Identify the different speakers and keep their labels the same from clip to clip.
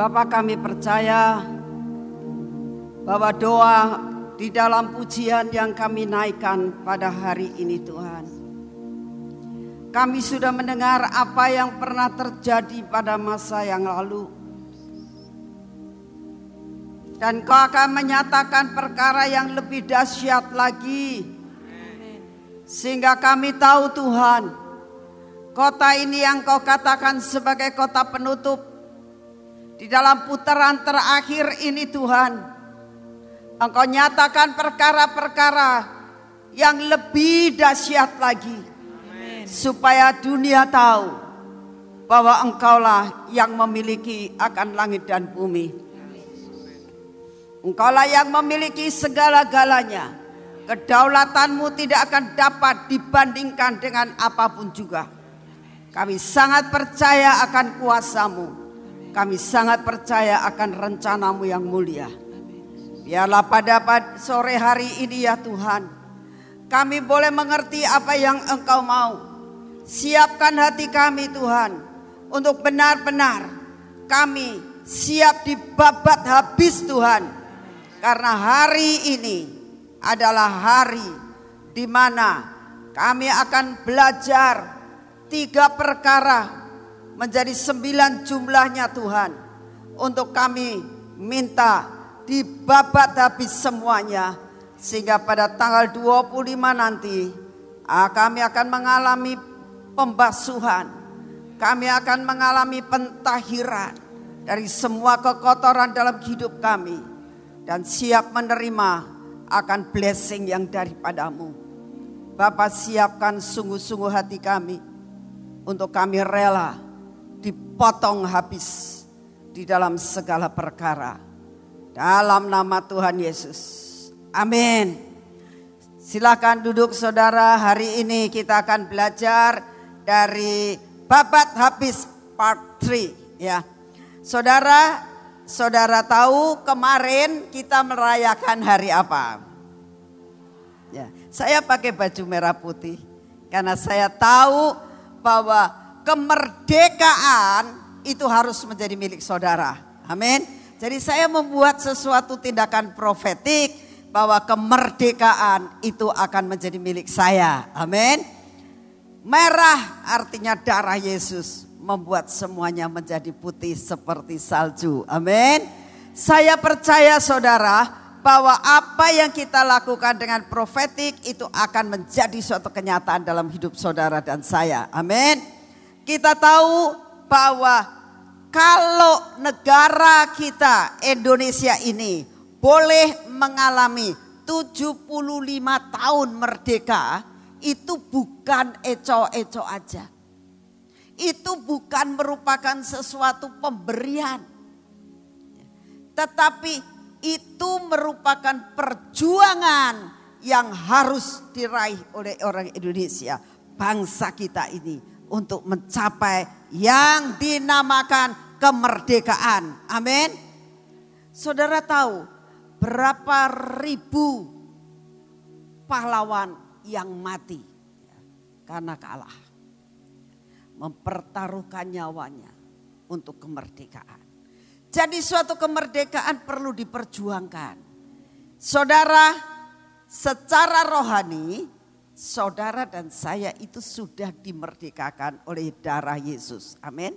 Speaker 1: Bapak kami percaya bahwa doa di dalam pujian yang kami naikkan pada hari ini Tuhan. Kami sudah mendengar apa yang pernah terjadi pada masa yang lalu. Dan kau akan menyatakan perkara yang lebih dahsyat lagi. Sehingga kami tahu Tuhan, kota ini yang kau katakan sebagai kota penutup. Di dalam putaran terakhir ini Tuhan, Engkau nyatakan perkara-perkara yang lebih dahsyat lagi. Supaya dunia tahu bahwa engkaulah yang memiliki akan langit dan bumi. Engkaulah yang memiliki segala-galanya. Kedaulatanmu tidak akan dapat dibandingkan dengan apa pun juga. Kami sangat percaya akan kuasamu. Kami sangat percaya akan rencanamu yang mulia. Biarlah pada sore hari ini ya Tuhan. Kami boleh mengerti apa yang engkau mau. Siapkan hati kami Tuhan. Untuk benar-benar kami siap dibabat habis Tuhan. Karena hari ini adalah hari di mana kami akan belajar tiga perkara menjadi sembilan jumlahnya Tuhan. Untuk kami minta dibabat habis semuanya sehingga pada tanggal 25 nanti ah, kami akan mengalami pembasuhan. Kami akan mengalami pentahiran dari semua kekotoran dalam hidup kami. Dan siap menerima akan blessing yang daripadamu. Bapak siapkan sungguh-sungguh hati kami untuk kami rela dipotong habis di dalam segala perkara dalam nama Tuhan Yesus. Amin. Silakan duduk saudara. Hari ini kita akan belajar dari babat habis part 3 ya. Saudara, saudara tahu kemarin kita merayakan hari apa? Ya, saya pakai baju merah putih karena saya tahu bahwa kemerdekaan itu harus menjadi milik saudara. Amin. Jadi saya membuat sesuatu tindakan profetik bahwa kemerdekaan itu akan menjadi milik saya. Amin. Merah artinya darah Yesus membuat semuanya menjadi putih seperti salju. Amin. Saya percaya saudara bahwa apa yang kita lakukan dengan profetik itu akan menjadi suatu kenyataan dalam hidup saudara dan saya. Amin. Kita tahu bahwa kalau negara kita Indonesia ini boleh mengalami 75 tahun merdeka itu bukan eco-eco aja. Itu bukan merupakan sesuatu pemberian. Tetapi itu merupakan perjuangan yang harus diraih oleh orang Indonesia. Bangsa kita ini untuk mencapai yang dinamakan kemerdekaan. Amin. Saudara tahu berapa ribu pahlawan yang mati karena kalah. Mempertaruhkan nyawanya untuk kemerdekaan. Jadi suatu kemerdekaan perlu diperjuangkan. Saudara secara rohani saudara dan saya itu sudah dimerdekakan oleh darah Yesus. Amin.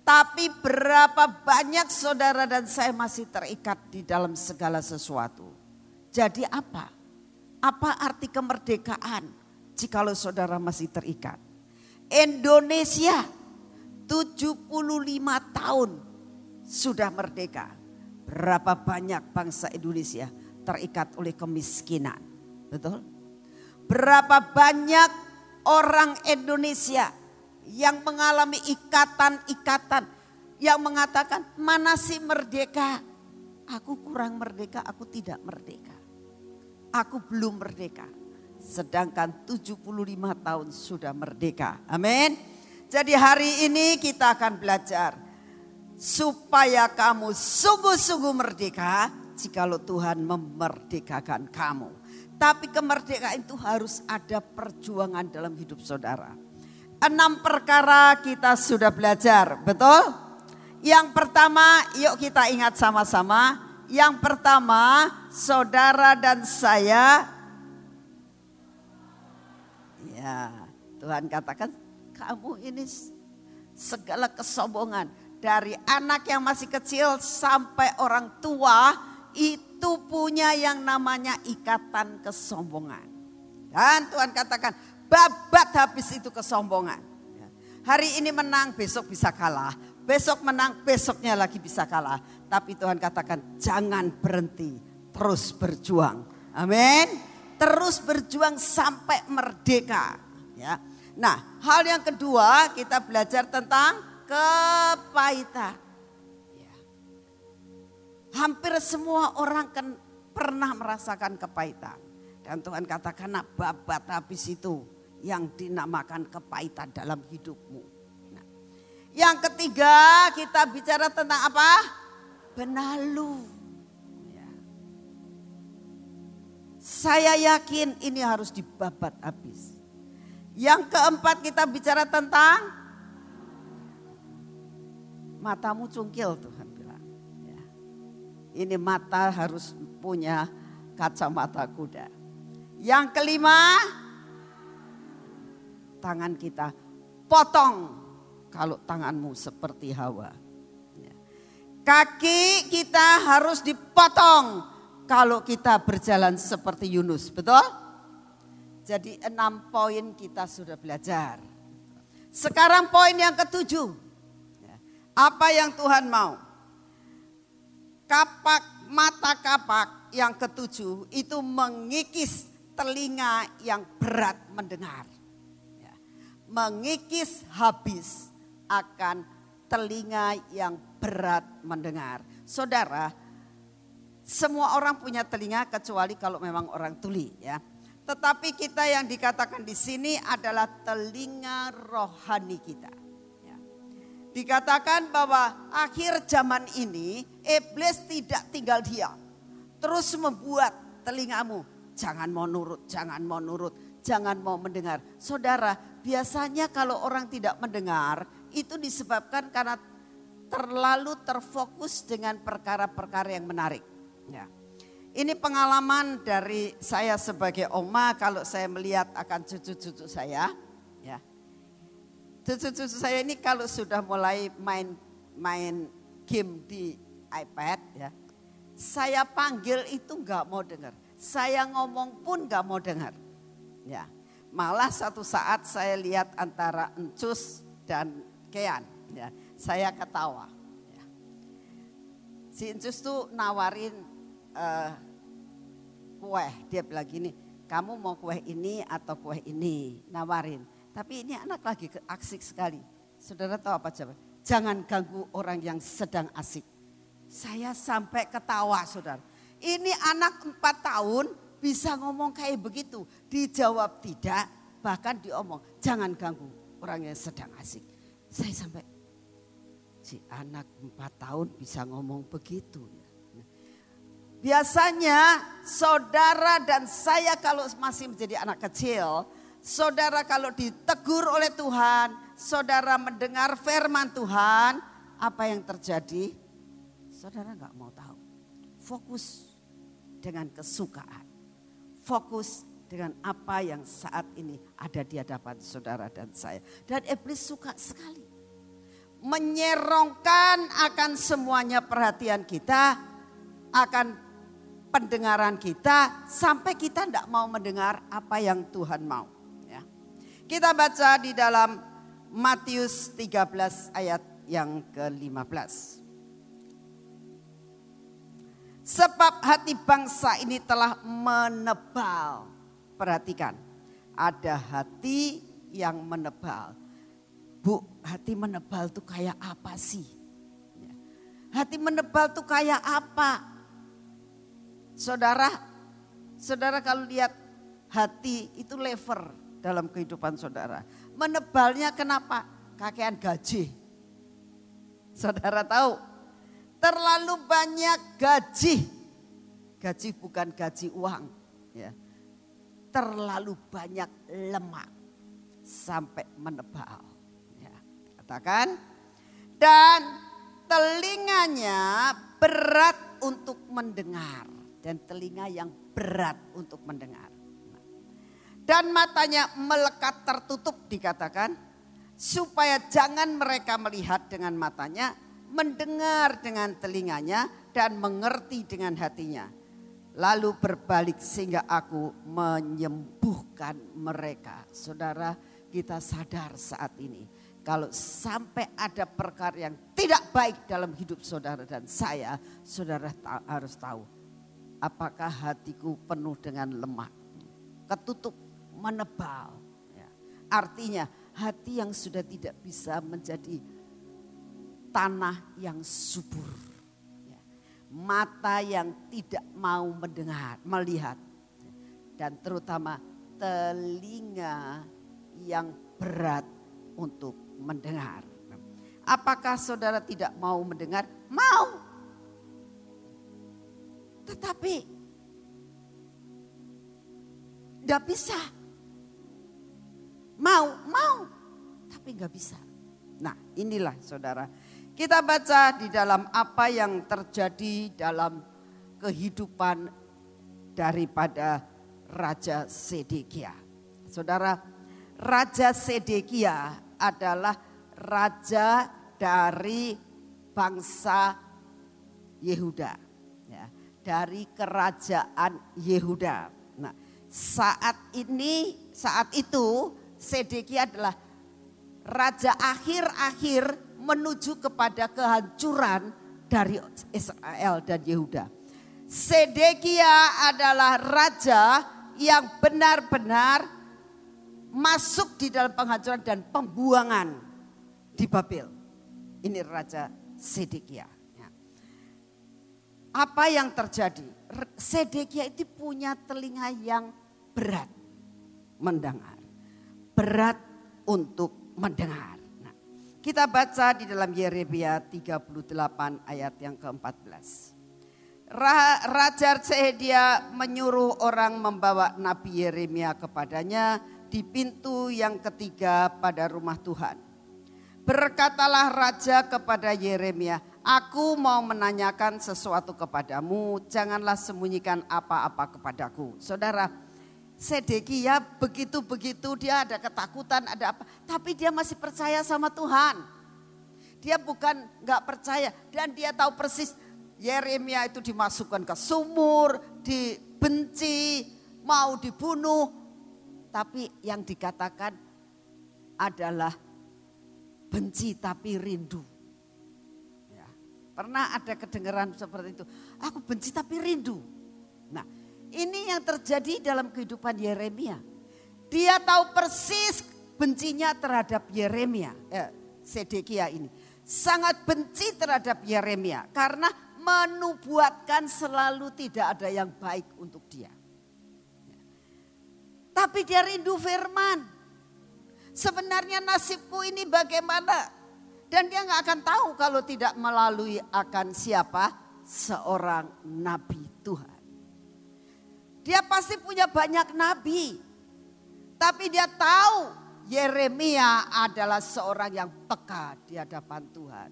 Speaker 1: Tapi berapa banyak saudara dan saya masih terikat di dalam segala sesuatu. Jadi apa? Apa arti kemerdekaan jikalau saudara masih terikat? Indonesia 75 tahun sudah merdeka. Berapa banyak bangsa Indonesia terikat oleh kemiskinan. Betul? Berapa banyak orang Indonesia yang mengalami ikatan-ikatan yang mengatakan mana sih merdeka? Aku kurang merdeka, aku tidak merdeka. Aku belum merdeka. Sedangkan 75 tahun sudah merdeka. Amin. Jadi hari ini kita akan belajar supaya kamu sungguh-sungguh merdeka jikalau Tuhan memerdekakan kamu. Tapi kemerdekaan itu harus ada perjuangan dalam hidup saudara. Enam perkara kita sudah belajar, betul? Yang pertama, yuk kita ingat sama-sama. Yang pertama, saudara dan saya Ya, Tuhan katakan kamu ini segala kesombongan dari anak yang masih kecil sampai orang tua itu punya yang namanya ikatan kesombongan. Dan Tuhan katakan babat habis itu kesombongan. Hari ini menang, besok bisa kalah. Besok menang, besoknya lagi bisa kalah. Tapi Tuhan katakan jangan berhenti, terus berjuang. Amin terus berjuang sampai merdeka ya. Nah, hal yang kedua kita belajar tentang kepahitan. Ya. Hampir semua orang kan pernah merasakan kepahitan. Dan Tuhan katakan nah, babat habis itu yang dinamakan kepahitan dalam hidupmu. Nah, yang ketiga kita bicara tentang apa? Benalu. Saya yakin ini harus dibabat habis. Yang keempat kita bicara tentang matamu cungkil. Ya. Ini mata harus punya kacamata kuda. Yang kelima tangan kita potong kalau tanganmu seperti Hawa. Ya. Kaki kita harus dipotong kalau kita berjalan seperti Yunus, betul? Jadi enam poin kita sudah belajar. Sekarang poin yang ketujuh. Apa yang Tuhan mau? Kapak mata kapak yang ketujuh itu mengikis telinga yang berat mendengar. Ya. Mengikis habis akan telinga yang berat mendengar. Saudara, semua orang punya telinga kecuali kalau memang orang tuli ya. Tetapi kita yang dikatakan di sini adalah telinga rohani kita. Dikatakan bahwa akhir zaman ini iblis tidak tinggal diam. Terus membuat telingamu jangan mau nurut, jangan mau nurut, jangan mau mendengar. Saudara, biasanya kalau orang tidak mendengar itu disebabkan karena terlalu terfokus dengan perkara-perkara yang menarik. Ya. Ini pengalaman dari saya sebagai oma kalau saya melihat akan cucu-cucu saya. Cucu-cucu saya ini kalau sudah mulai main main game di iPad ya. Saya panggil itu nggak mau dengar. Saya ngomong pun nggak mau dengar. Ya. Malah satu saat saya lihat antara Encus dan Kean. Ya. Saya ketawa. Ya. Si Encus tuh nawarin uh, kue. Dia bilang gini, kamu mau kue ini atau kue ini? Nawarin. Tapi ini anak lagi asik sekali. Saudara tahu apa jawab? Jangan ganggu orang yang sedang asik. Saya sampai ketawa saudara. Ini anak empat tahun bisa ngomong kayak begitu. Dijawab tidak, bahkan diomong jangan ganggu orang yang sedang asik. Saya sampai si anak empat tahun bisa ngomong begitu. Biasanya saudara dan saya kalau masih menjadi anak kecil, saudara kalau ditegur oleh Tuhan, saudara mendengar firman Tuhan, apa yang terjadi? Saudara nggak mau tahu. Fokus dengan kesukaan. Fokus dengan apa yang saat ini ada di hadapan saudara dan saya. Dan iblis suka sekali. Menyerongkan akan semuanya perhatian kita akan pendengaran kita sampai kita tidak mau mendengar apa yang Tuhan mau. Kita baca di dalam Matius 13 ayat yang ke-15. Sebab hati bangsa ini telah menebal. Perhatikan, ada hati yang menebal. Bu, hati menebal tuh kayak apa sih? Ya. Hati menebal tuh kayak apa? Saudara, saudara kalau lihat hati itu lever dalam kehidupan saudara. Menebalnya kenapa? Kakean gaji. Saudara tahu, terlalu banyak gaji. Gaji bukan gaji uang. ya Terlalu banyak lemak sampai menebal. Ya, katakan. Dan telinganya berat untuk mendengar dan telinga yang berat untuk mendengar. Dan matanya melekat tertutup dikatakan supaya jangan mereka melihat dengan matanya, mendengar dengan telinganya dan mengerti dengan hatinya. Lalu berbalik sehingga aku menyembuhkan mereka. Saudara, kita sadar saat ini kalau sampai ada perkara yang tidak baik dalam hidup saudara dan saya, saudara harus tahu apakah hatiku penuh dengan lemah, ketutup menebal. Ya. Artinya hati yang sudah tidak bisa menjadi tanah yang subur. Ya. Mata yang tidak mau mendengar, melihat. Dan terutama telinga yang berat untuk mendengar. Apakah saudara tidak mau mendengar? Mau. Tetapi tidak bisa. Mau, mau, tapi nggak bisa. Nah inilah saudara, kita baca di dalam apa yang terjadi dalam kehidupan daripada Raja Sedekia. Saudara, Raja Sedekia adalah raja dari bangsa Yehuda. Ya, dari kerajaan Yehuda. Nah, saat ini, saat itu Sedekia adalah raja akhir-akhir menuju kepada kehancuran dari Israel dan Yehuda. Sedekia adalah raja yang benar-benar masuk di dalam penghancuran dan pembuangan di Babel. Ini raja Sedekia. Ya. Apa yang terjadi? Sedekia itu punya telinga yang berat mendengar berat untuk mendengar. Nah, kita baca di dalam Yeremia 38 ayat yang ke-14. Raja Sehedia menyuruh orang membawa Nabi Yeremia kepadanya di pintu yang ketiga pada rumah Tuhan. Berkatalah raja kepada Yeremia, aku mau menanyakan sesuatu kepadamu, janganlah sembunyikan apa-apa kepadaku. Saudara, Sedekia begitu-begitu dia ada ketakutan, ada apa. Tapi dia masih percaya sama Tuhan. Dia bukan nggak percaya dan dia tahu persis Yeremia itu dimasukkan ke sumur, dibenci, mau dibunuh. Tapi yang dikatakan adalah benci tapi rindu. Ya. Pernah ada kedengaran seperti itu. Aku benci tapi rindu. Nah ini yang terjadi dalam kehidupan Yeremia. Dia tahu persis bencinya terhadap Yeremia, eh, Sedekia ini. Sangat benci terhadap Yeremia karena menubuatkan selalu tidak ada yang baik untuk dia. Tapi dia rindu firman. Sebenarnya nasibku ini bagaimana? Dan dia nggak akan tahu kalau tidak melalui akan siapa? Seorang nabi Tuhan. Dia pasti punya banyak nabi. Tapi dia tahu Yeremia adalah seorang yang peka di hadapan Tuhan.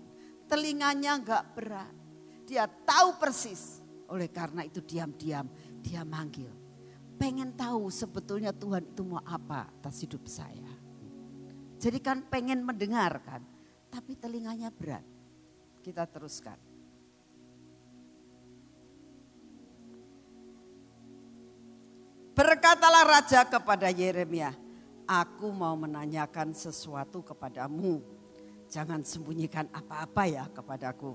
Speaker 1: Telinganya enggak berat. Dia tahu persis. Oleh karena itu diam-diam dia manggil. Pengen tahu sebetulnya Tuhan itu mau apa atas hidup saya. Jadi kan pengen mendengarkan. Tapi telinganya berat. Kita teruskan. Berkatalah raja kepada Yeremia, aku mau menanyakan sesuatu kepadamu. Jangan sembunyikan apa-apa ya kepadaku.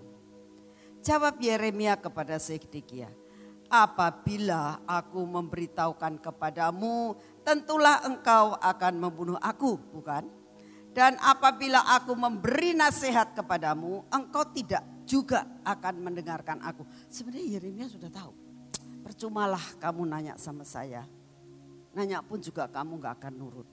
Speaker 1: Jawab Yeremia kepada Sedekia, apabila aku memberitahukan kepadamu, tentulah engkau akan membunuh aku, bukan? Dan apabila aku memberi nasihat kepadamu, engkau tidak juga akan mendengarkan aku. Sebenarnya Yeremia sudah tahu percumalah kamu nanya sama saya. Nanya pun juga kamu gak akan nurut.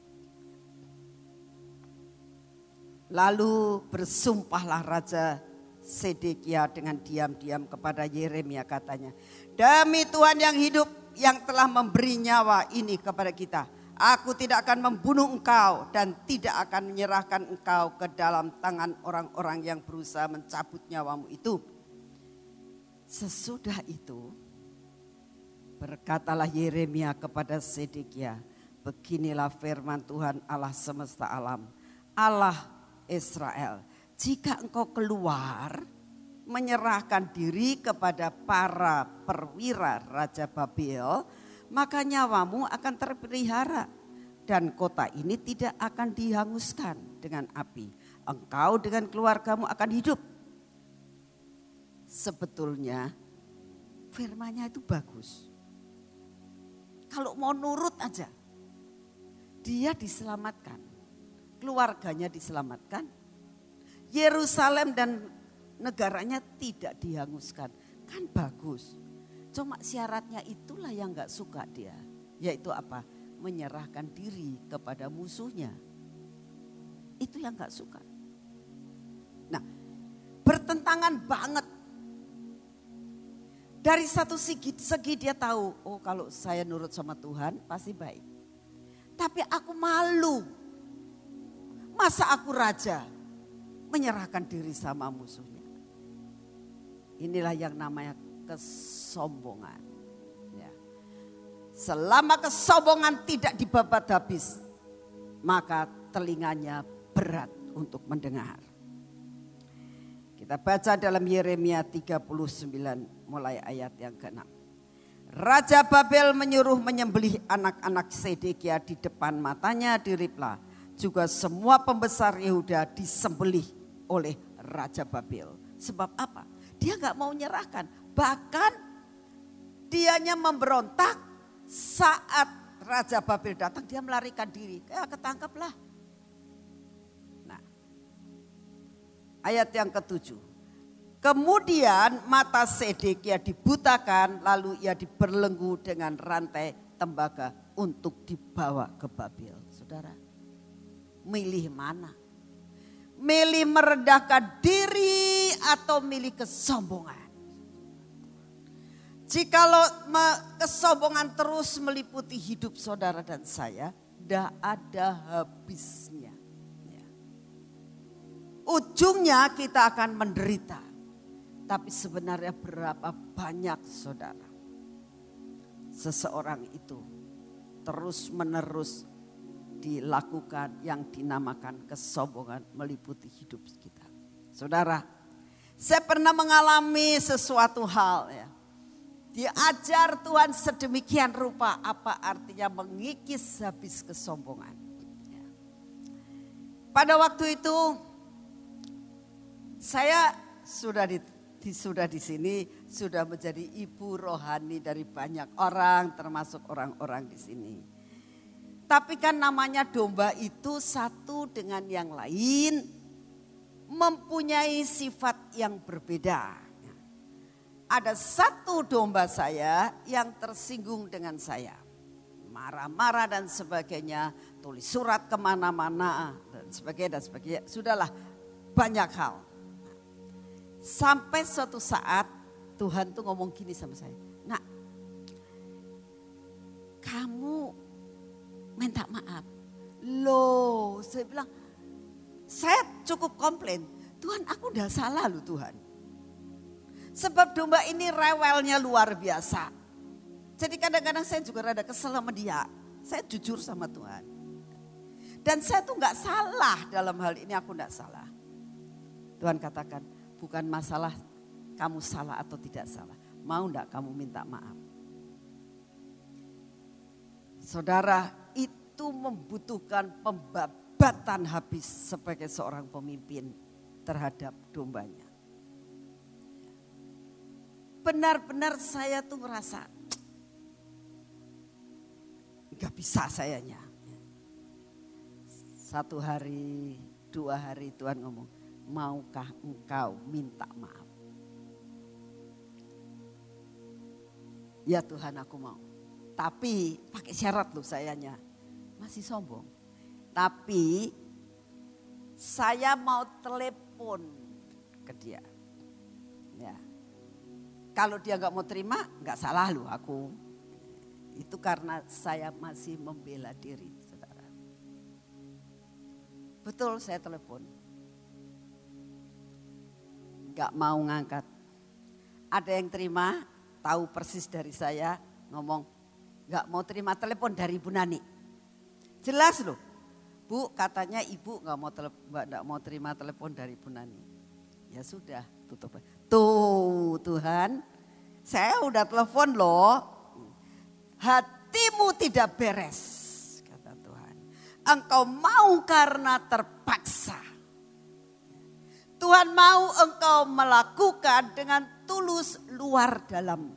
Speaker 1: Lalu bersumpahlah Raja Sedekia dengan diam-diam kepada Yeremia katanya. Demi Tuhan yang hidup yang telah memberi nyawa ini kepada kita. Aku tidak akan membunuh engkau dan tidak akan menyerahkan engkau ke dalam tangan orang-orang yang berusaha mencabut nyawamu itu. Sesudah itu, berkatalah Yeremia kepada Sedekia, beginilah firman Tuhan Allah semesta alam, Allah Israel. Jika engkau keluar menyerahkan diri kepada para perwira Raja Babel, maka nyawamu akan terpelihara dan kota ini tidak akan dihanguskan dengan api. Engkau dengan keluargamu akan hidup. Sebetulnya firmannya itu bagus. Kalau mau nurut aja, dia diselamatkan. Keluarganya diselamatkan. Yerusalem dan negaranya tidak dihanguskan. Kan bagus. Cuma syaratnya itulah yang gak suka dia. Yaitu apa? Menyerahkan diri kepada musuhnya. Itu yang gak suka. Nah bertentangan banget. Dari satu segi, segi dia tahu, oh kalau saya nurut sama Tuhan pasti baik. Tapi aku malu. Masa aku raja menyerahkan diri sama musuhnya. Inilah yang namanya kesombongan. Ya. Selama kesombongan tidak dibabat habis, maka telinganya berat untuk mendengar. Kita baca dalam Yeremia 39 mulai ayat yang ke-6. Raja Babel menyuruh menyembelih anak-anak Sedekia di depan matanya di Ripla. Juga semua pembesar Yehuda disembelih oleh Raja Babel. Sebab apa? Dia nggak mau menyerahkan. Bahkan dianya memberontak saat Raja Babel datang dia melarikan diri. Ya ketangkaplah. Ayat yang ketujuh. Kemudian mata Sedekia dibutakan lalu ia diberlenggu dengan rantai tembaga untuk dibawa ke Babel. Saudara, milih mana? Milih merendahkan diri atau milih kesombongan? Jikalau kesombongan terus meliputi hidup saudara dan saya, tidak ada habisnya. Ya. Ujungnya kita akan menderita. Tapi sebenarnya berapa banyak saudara. Seseorang itu terus menerus dilakukan yang dinamakan kesombongan meliputi hidup kita. Saudara, saya pernah mengalami sesuatu hal ya Diajar Tuhan sedemikian rupa apa artinya mengikis habis kesombongan. Ya. Pada waktu itu saya sudah di, di sudah di sini sudah menjadi ibu rohani dari banyak orang termasuk orang-orang di sini. Tapi kan namanya domba itu satu dengan yang lain mempunyai sifat yang berbeda ada satu domba saya yang tersinggung dengan saya. Marah-marah dan sebagainya, tulis surat ke mana-mana dan sebagainya dan sebagainya. Sudahlah banyak hal. Sampai suatu saat Tuhan tuh ngomong gini sama saya. Nak, kamu minta maaf. Loh, saya bilang, saya cukup komplain. Tuhan aku udah salah loh Tuhan. Sebab domba ini rewelnya luar biasa. Jadi kadang-kadang saya juga rada kesel sama dia. Saya jujur sama Tuhan. Dan saya tuh nggak salah dalam hal ini aku nggak salah. Tuhan katakan bukan masalah kamu salah atau tidak salah. Mau nggak kamu minta maaf? Saudara itu membutuhkan pembabatan habis sebagai seorang pemimpin terhadap dombanya benar-benar saya tuh merasa nggak bisa sayanya. Satu hari, dua hari Tuhan ngomong, maukah engkau minta maaf? Ya Tuhan aku mau. Tapi pakai syarat loh sayanya. Masih sombong. Tapi saya mau telepon ke dia. Ya. Kalau dia nggak mau terima, nggak salah loh aku. Itu karena saya masih membela diri, saudara. Betul saya telepon. Gak mau ngangkat. Ada yang terima, tahu persis dari saya, ngomong gak mau terima telepon dari Bu Nani. Jelas loh. Bu katanya ibu gak mau, tele, gak mau terima telepon dari Bu Nani. Ya sudah tutup. Tuh Tuhan saya udah telepon loh hatimu tidak beres, kata Tuhan. Engkau mau karena terpaksa. Tuhan mau engkau melakukan dengan tulus luar dalam.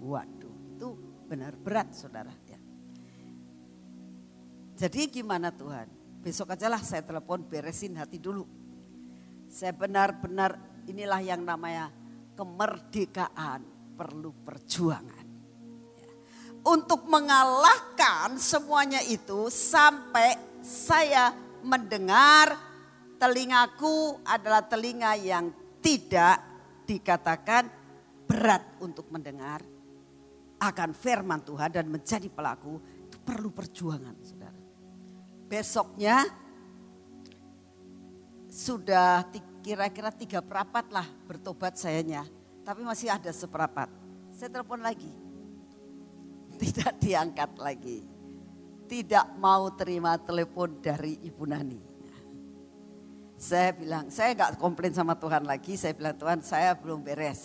Speaker 1: Waduh, itu benar berat saudara. Ya. Jadi gimana Tuhan? Besok aja lah saya telepon beresin hati dulu. Saya benar-benar inilah yang namanya kemerdekaan perlu perjuangan untuk mengalahkan semuanya itu sampai saya mendengar telingaku adalah telinga yang tidak dikatakan berat untuk mendengar akan firman Tuhan dan menjadi pelaku itu perlu perjuangan saudara. Besoknya sudah kira-kira tiga perapat lah bertobat sayanya. Tapi masih ada seperapat. Saya telepon lagi tidak diangkat lagi. Tidak mau terima telepon dari Ibu Nani. Saya bilang, saya nggak komplain sama Tuhan lagi. Saya bilang, Tuhan saya belum beres.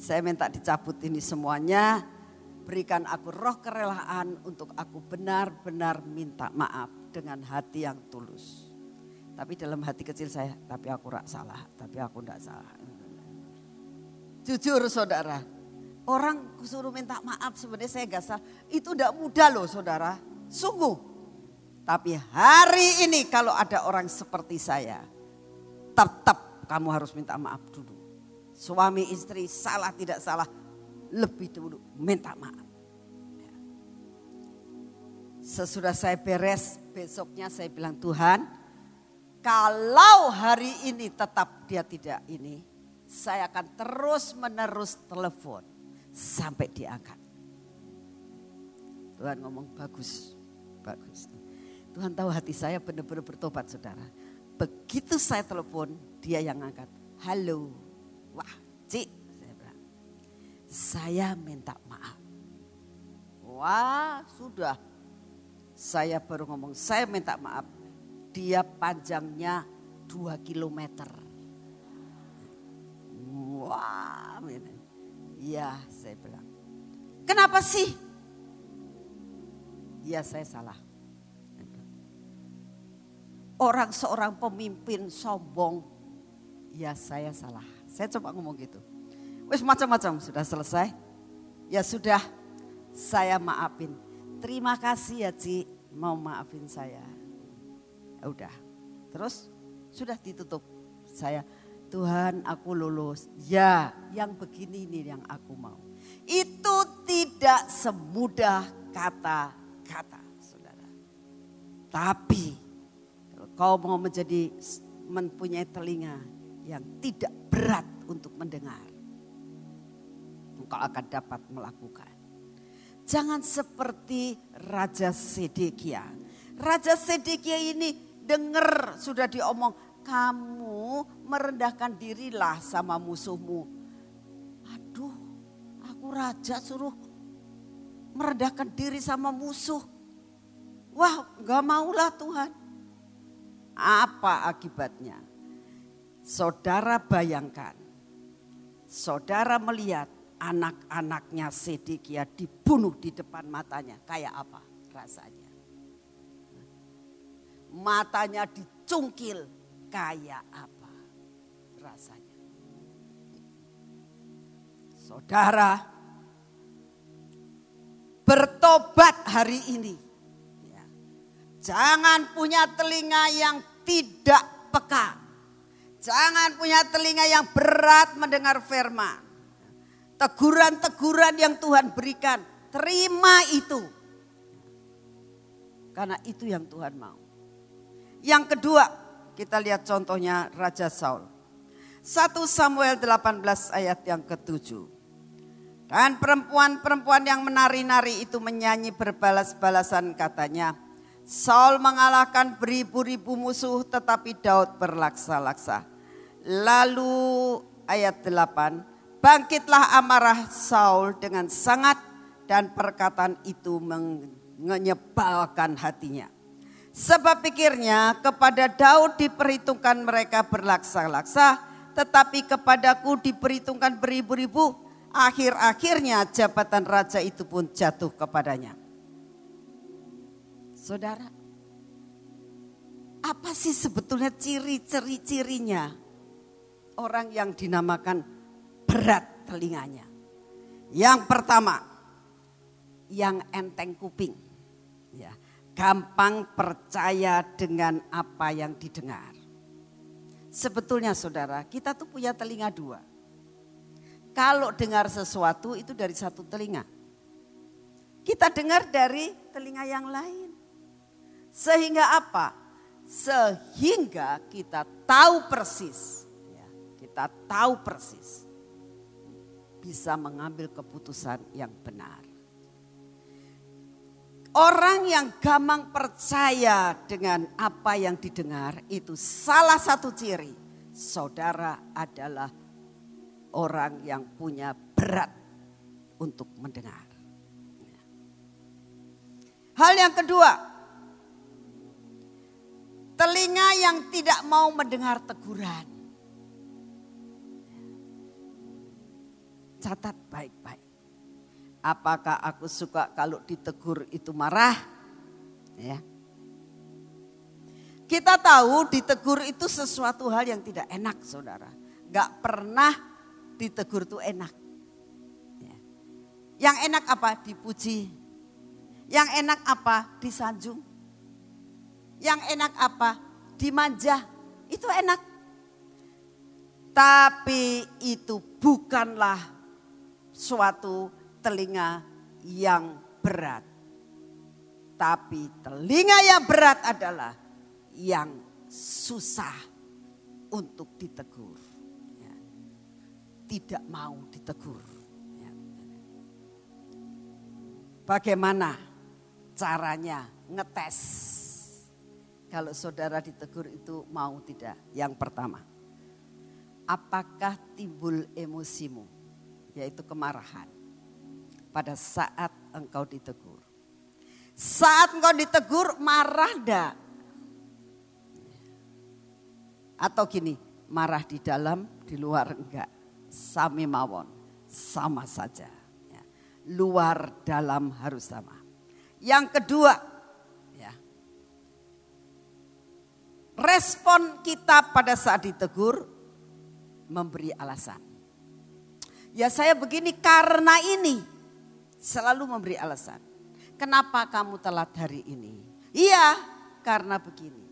Speaker 1: Saya minta dicabut ini semuanya. Berikan aku roh kerelaan untuk aku benar-benar minta maaf dengan hati yang tulus. Tapi dalam hati kecil saya, tapi aku rak salah, tapi aku tidak salah. Jujur saudara, Orang suruh minta maaf sebenarnya saya gak salah. Itu tidak mudah loh saudara. Sungguh. Tapi hari ini kalau ada orang seperti saya. Tetap kamu harus minta maaf dulu. Suami istri salah tidak salah. Lebih dulu minta maaf. Sesudah saya beres besoknya saya bilang Tuhan kalau hari ini tetap dia tidak ini, saya akan terus menerus telepon sampai diangkat. Tuhan ngomong bagus, bagus. Tuhan tahu hati saya benar-benar bertobat saudara. Begitu saya telepon, dia yang angkat. Halo, wah Cik, saya bilang. Saya minta maaf. Wah sudah, saya baru ngomong, saya minta maaf. Dia panjangnya dua kilometer. Wah. Iya saya bilang. Kenapa sih? Iya saya salah. Orang seorang pemimpin sombong. Ya saya salah. Saya coba ngomong gitu. Wes macam-macam sudah selesai. Ya sudah saya maafin. Terima kasih ya Ci mau maafin saya. Ya udah. Terus sudah ditutup. Saya Tuhan aku lulus. Ya yang begini ini yang aku mau. Itu tidak semudah kata-kata saudara. Tapi kau mau menjadi mempunyai telinga yang tidak berat untuk mendengar. Engkau akan dapat melakukan. Jangan seperti Raja Sedekia. Raja Sedekia ini dengar sudah diomong kamu merendahkan dirilah sama musuhmu. Aduh, aku raja suruh merendahkan diri sama musuh. Wah, gak maulah Tuhan. Apa akibatnya? Saudara bayangkan, saudara melihat anak-anaknya Sedekia dibunuh di depan matanya. Kayak apa rasanya? Matanya dicungkil, kayak apa rasanya. Saudara, bertobat hari ini. Jangan punya telinga yang tidak peka. Jangan punya telinga yang berat mendengar firman. Teguran-teguran yang Tuhan berikan, terima itu. Karena itu yang Tuhan mau. Yang kedua, kita lihat contohnya Raja Saul. 1 Samuel 18 ayat yang ketujuh. Dan perempuan-perempuan yang menari-nari itu menyanyi berbalas-balasan katanya. Saul mengalahkan beribu-ribu musuh tetapi Daud berlaksa-laksa. Lalu ayat 8, bangkitlah amarah Saul dengan sangat dan perkataan itu menyebalkan hatinya. Sebab pikirnya kepada Daud diperhitungkan mereka berlaksa-laksa, tetapi kepadaku diperhitungkan beribu-ribu akhir-akhirnya jabatan raja itu pun jatuh kepadanya. Saudara, apa sih sebetulnya ciri-ciri-cirinya orang yang dinamakan berat telinganya? Yang pertama, yang enteng kuping. Ya, gampang percaya dengan apa yang didengar. Sebetulnya saudara, kita tuh punya telinga dua. Kalau dengar sesuatu itu dari satu telinga. Kita dengar dari telinga yang lain. Sehingga apa? Sehingga kita tahu persis. Ya, kita tahu persis. Bisa mengambil keputusan yang benar. Orang yang gampang percaya dengan apa yang didengar itu salah satu ciri saudara adalah orang yang punya berat untuk mendengar. Hal yang kedua, telinga yang tidak mau mendengar teguran. Catat baik-baik. Apakah aku suka kalau ditegur itu marah? Ya. Kita tahu ditegur itu sesuatu hal yang tidak enak saudara. Gak pernah ditegur tuh enak. Ya. Yang enak apa? Dipuji. Yang enak apa? Disanjung. Yang enak apa? Dimanja. Itu enak. Tapi itu bukanlah suatu telinga yang berat. Tapi telinga yang berat adalah yang susah untuk ditegur tidak mau ditegur. Ya. Bagaimana caranya ngetes? Kalau saudara ditegur itu mau tidak? Yang pertama, apakah timbul emosimu? Yaitu kemarahan pada saat engkau ditegur. Saat engkau ditegur marah enggak? Atau gini, marah di dalam, di luar enggak sami mawon, sama saja. Ya. Luar dalam harus sama. Yang kedua, respon kita pada saat ditegur memberi alasan. Ya saya begini karena ini, selalu memberi alasan. Kenapa kamu telat hari ini? Iya, karena begini.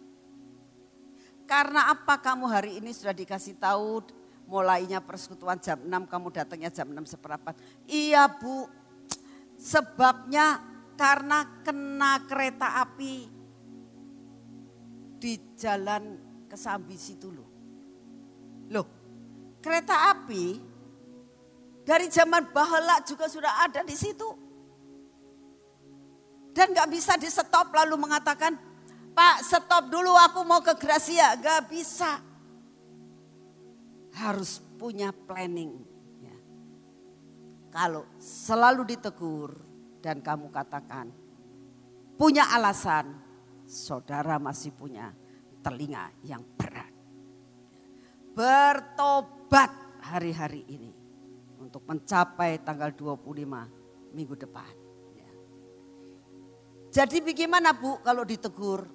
Speaker 1: Karena apa kamu hari ini sudah dikasih tahu mulainya persekutuan jam 6 kamu datangnya jam 6 seperempat. Iya bu, sebabnya karena kena kereta api di jalan Kesambi situ loh. Loh, kereta api dari zaman bahala juga sudah ada di situ. Dan gak bisa di stop lalu mengatakan, Pak stop dulu aku mau ke Gracia. Gak bisa harus punya planning. Ya. Kalau selalu ditegur dan kamu katakan punya alasan, saudara masih punya telinga yang berat. Bertobat hari-hari ini untuk mencapai tanggal 25 minggu depan. Ya. Jadi bagaimana Bu kalau ditegur?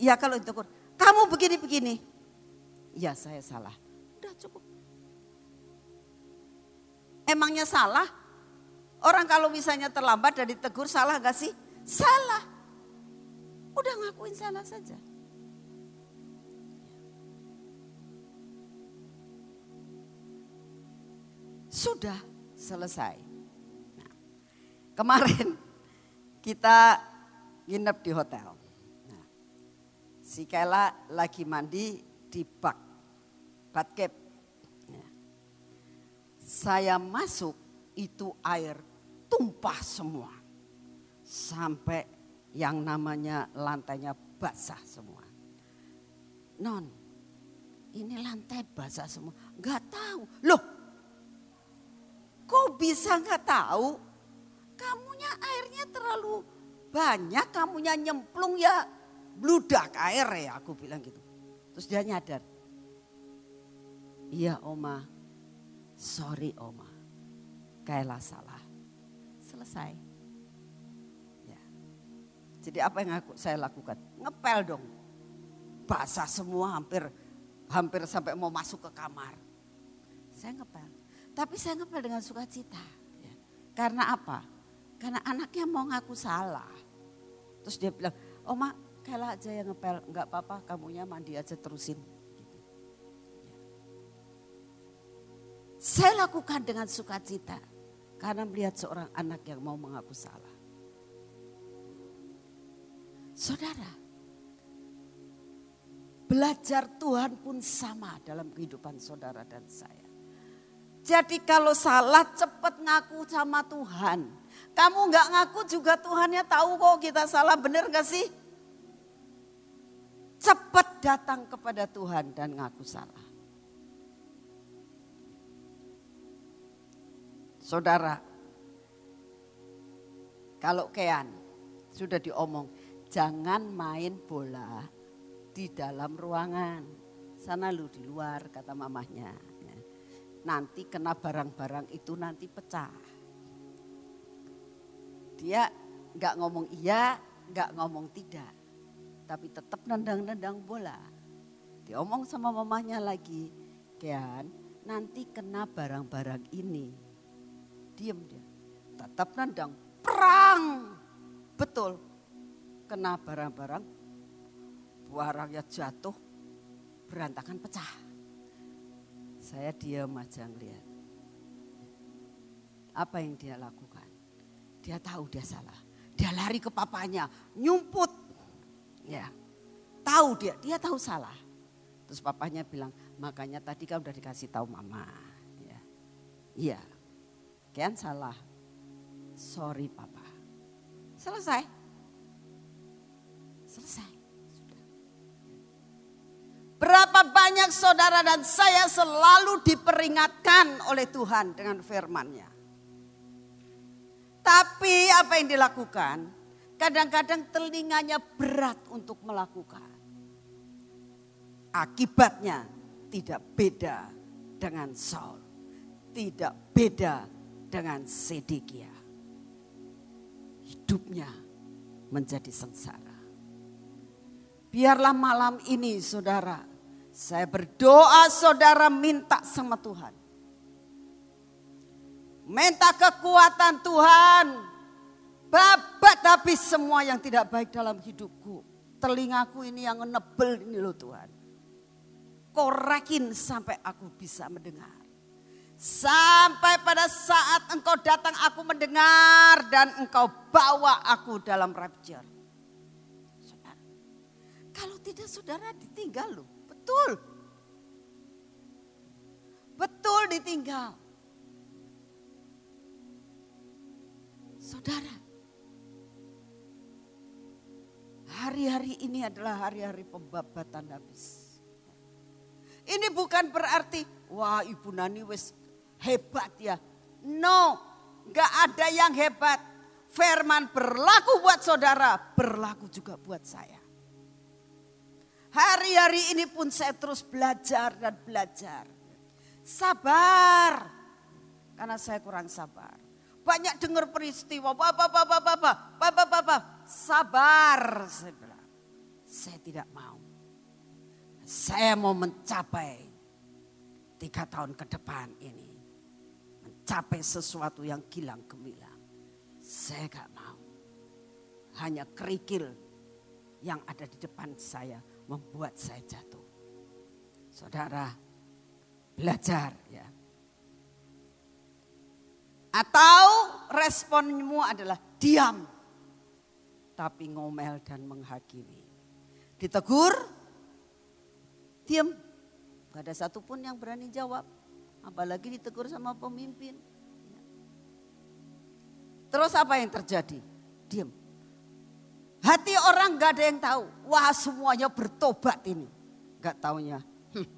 Speaker 1: Ya kalau ditegur, kamu begini-begini. Ya saya salah. Udah cukup. Emangnya salah? Orang kalau misalnya terlambat dan ditegur salah gak sih? Salah. Udah ngakuin salah saja. Sudah selesai. Nah, kemarin kita nginep di hotel. Nah, si Kela lagi mandi di bak, batcap saya masuk itu air tumpah semua. Sampai yang namanya lantainya basah semua. Non, ini lantai basah semua. Gak tahu. Loh, kok bisa gak tahu? Kamunya airnya terlalu banyak, kamunya nyemplung ya bludak air ya aku bilang gitu. Terus dia nyadar. Iya oma, sorry oma. Kayaklah salah. Selesai. Jadi apa yang aku, saya lakukan? Ngepel dong. Basah semua hampir hampir sampai mau masuk ke kamar. Saya ngepel. Tapi saya ngepel dengan sukacita. Ya. Karena apa? Karena anaknya mau ngaku salah. Terus dia bilang, Oma Kela aja yang ngepel, enggak apa-apa kamunya mandi aja terusin. Gitu. Ya. Saya lakukan dengan sukacita karena melihat seorang anak yang mau mengaku salah. Saudara, belajar Tuhan pun sama dalam kehidupan saudara dan saya. Jadi kalau salah cepat ngaku sama Tuhan. Kamu nggak ngaku juga Tuhannya tahu kok kita salah bener gak sih? cepat datang kepada Tuhan dan ngaku salah. Saudara, kalau Kean sudah diomong, jangan main bola di dalam ruangan. Sana lu di luar kata mamahnya. Ya. Nanti kena barang-barang itu nanti pecah. Dia nggak ngomong iya, nggak ngomong tidak tapi tetap nendang-nendang bola. Diomong sama mamanya lagi, Kian nanti kena barang-barang ini. Diam dia, tetap nendang, perang. Betul, kena barang-barang, barangnya jatuh, berantakan pecah. Saya diam aja ngeliat. Apa yang dia lakukan? Dia tahu dia salah. Dia lari ke papanya, nyumput Ya, tahu dia, dia tahu salah. Terus papanya bilang, makanya tadi kan udah dikasih tahu mama. Ya, iya, kian salah. Sorry papa. Selesai. Selesai. Berapa banyak saudara dan saya selalu diperingatkan oleh Tuhan dengan firman-Nya. Tapi apa yang dilakukan? Kadang-kadang telinganya berat untuk melakukan. Akibatnya tidak beda dengan Saul. Tidak beda dengan Sedekia. Hidupnya menjadi sengsara. Biarlah malam ini saudara, saya berdoa saudara minta sama Tuhan. Minta kekuatan Tuhan Babat habis semua yang tidak baik dalam hidupku. Telingaku ini yang nebel ini loh Tuhan. Korekin sampai aku bisa mendengar. Sampai pada saat engkau datang aku mendengar dan engkau bawa aku dalam rapture. Kalau tidak saudara ditinggal loh, betul. Betul ditinggal. Saudara, Hari-hari ini adalah hari-hari pembabatan habis. Ini bukan berarti, wah Ibu Nani wes hebat ya. No, gak ada yang hebat. Firman berlaku buat saudara, berlaku juga buat saya. Hari-hari ini pun saya terus belajar dan belajar. Sabar, karena saya kurang sabar. Banyak dengar peristiwa, bapak, bapak, bapak, bapak, bapak, sabar. Saya bilang, saya tidak mau. Saya mau mencapai tiga tahun ke depan ini. Mencapai sesuatu yang gilang gemilang. Saya gak mau. Hanya kerikil yang ada di depan saya membuat saya jatuh. Saudara, belajar ya. Atau responmu adalah diam. Tapi ngomel dan menghakimi. Ditegur, diam. Gak ada satupun yang berani jawab. Apalagi ditegur sama pemimpin. Terus apa yang terjadi? Diam. Hati orang gak ada yang tahu. Wah semuanya bertobat ini. Gak taunya. Hmm,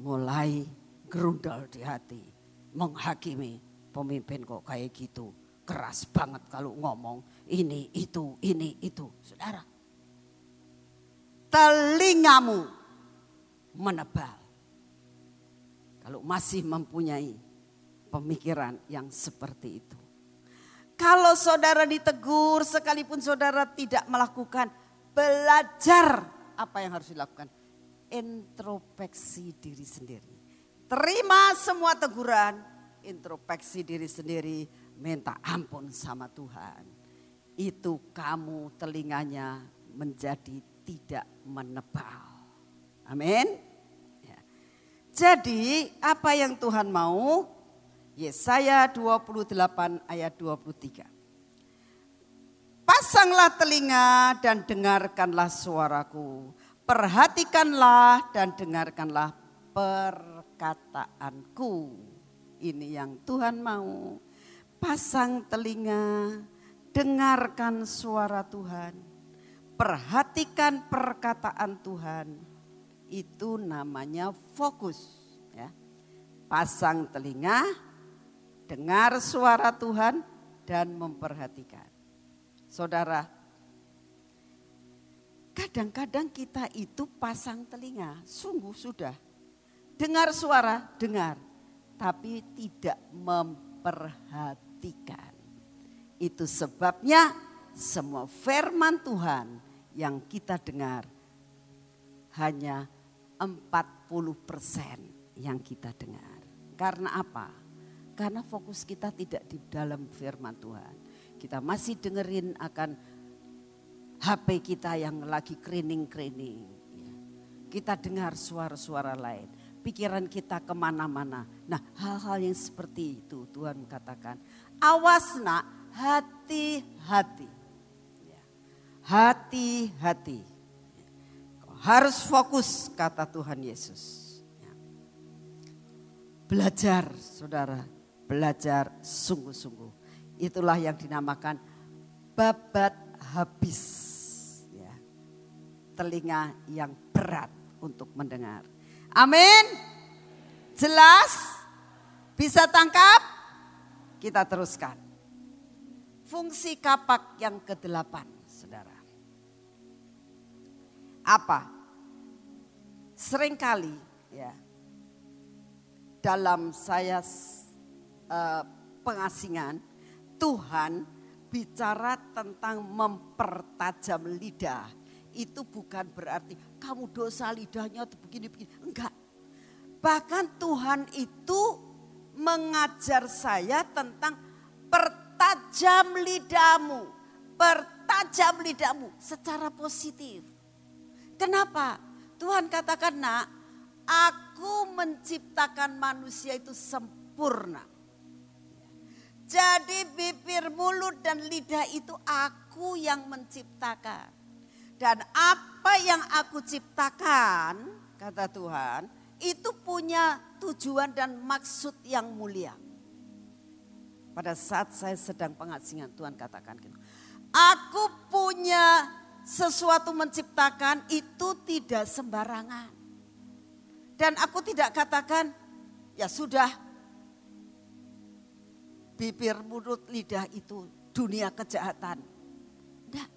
Speaker 1: mulai gerundal di hati. Menghakimi pemimpin kok kayak gitu. Keras banget kalau ngomong ini, itu, ini, itu. Saudara. Telingamu menebal. Kalau masih mempunyai pemikiran yang seperti itu. Kalau saudara ditegur sekalipun saudara tidak melakukan belajar apa yang harus dilakukan? Introspeksi diri sendiri. Terima semua teguran, introspeksi diri sendiri, minta ampun sama Tuhan. Itu kamu telinganya menjadi tidak menebal. Amin. Ya. Jadi apa yang Tuhan mau? Yesaya 28 ayat 23. Pasanglah telinga dan dengarkanlah suaraku. Perhatikanlah dan dengarkanlah perkataanku. Ini yang Tuhan mau. Pasang telinga, dengarkan suara Tuhan. Perhatikan perkataan Tuhan. Itu namanya fokus. Ya. Pasang telinga, dengar suara Tuhan dan memperhatikan. Saudara, kadang-kadang kita itu pasang telinga, sungguh sudah. Dengar suara, dengar, tapi tidak memperhatikan. Itu sebabnya semua firman Tuhan yang kita dengar hanya 40% yang kita dengar. Karena apa? Karena fokus kita tidak di dalam firman Tuhan. Kita masih dengerin akan HP kita yang lagi krining-krining. Ya. Kita dengar suara-suara lain. Pikiran kita ke mana-mana. Nah hal-hal yang seperti itu Tuhan katakan. Awas nak hati-hati. Hati-hati. Harus fokus kata Tuhan Yesus. Belajar saudara belajar sungguh-sungguh. Itulah yang dinamakan babat habis. Ya. Telinga yang berat untuk mendengar. Amin. Jelas? Bisa tangkap? Kita teruskan. Fungsi kapak yang kedelapan, saudara. Apa? Seringkali ya dalam saya uh, pengasingan, Tuhan bicara tentang mempertajam lidah. Itu bukan berarti kamu dosa lidahnya begini-begini. Enggak. Bahkan Tuhan itu mengajar saya tentang pertajam lidahmu. Pertajam lidahmu secara positif. Kenapa? Tuhan katakan nak, aku menciptakan manusia itu sempurna. Jadi bibir, mulut dan lidah itu aku yang menciptakan. Dan apa yang aku ciptakan, kata Tuhan, itu punya tujuan dan maksud yang mulia. Pada saat saya sedang pengasingan Tuhan katakan gitu. Aku punya sesuatu menciptakan itu tidak sembarangan. Dan aku tidak katakan ya sudah bibir, mulut, lidah itu dunia kejahatan. Tidak.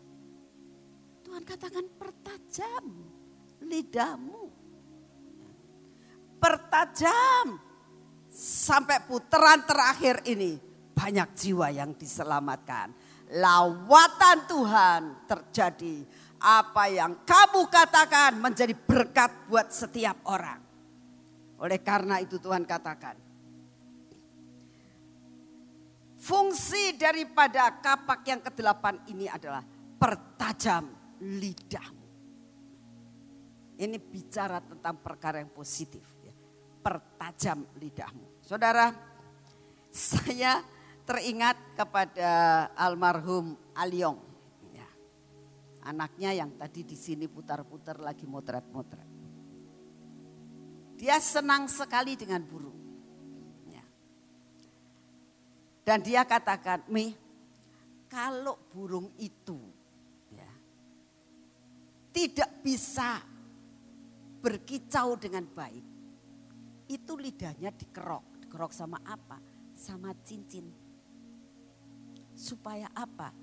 Speaker 1: Tuhan katakan pertajam lidahmu. Pertajam. Sampai putaran terakhir ini banyak jiwa yang diselamatkan. Lawatan Tuhan terjadi. Apa yang kamu katakan menjadi berkat buat setiap orang. Oleh karena itu Tuhan katakan, Fungsi daripada kapak yang kedelapan ini adalah pertajam lidahmu. Ini bicara tentang perkara yang positif. Ya. Pertajam lidahmu. Saudara, saya teringat kepada almarhum Aliong. Ya. Anaknya yang tadi di sini putar-putar lagi motret-motret. Dia senang sekali dengan burung. Dan dia katakan, Mi, kalau burung itu ya, tidak bisa berkicau dengan baik, itu lidahnya dikerok. Dikerok sama apa? Sama cincin. Supaya apa?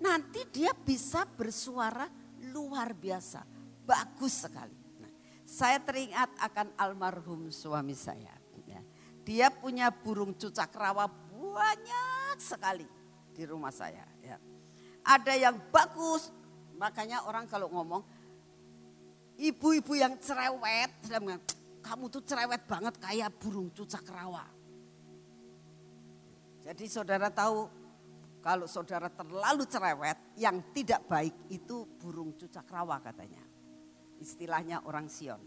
Speaker 1: Nanti dia bisa bersuara luar biasa. Bagus sekali. Nah, saya teringat akan almarhum suami saya. Ya. Dia punya burung cucak rawa banyak sekali di rumah saya. Ya. Ada yang bagus, makanya orang kalau ngomong, ibu-ibu yang cerewet, kamu tuh cerewet banget kayak burung cucak rawa. Jadi saudara tahu kalau saudara terlalu cerewet yang tidak baik itu burung cucak rawa katanya. Istilahnya orang Sion.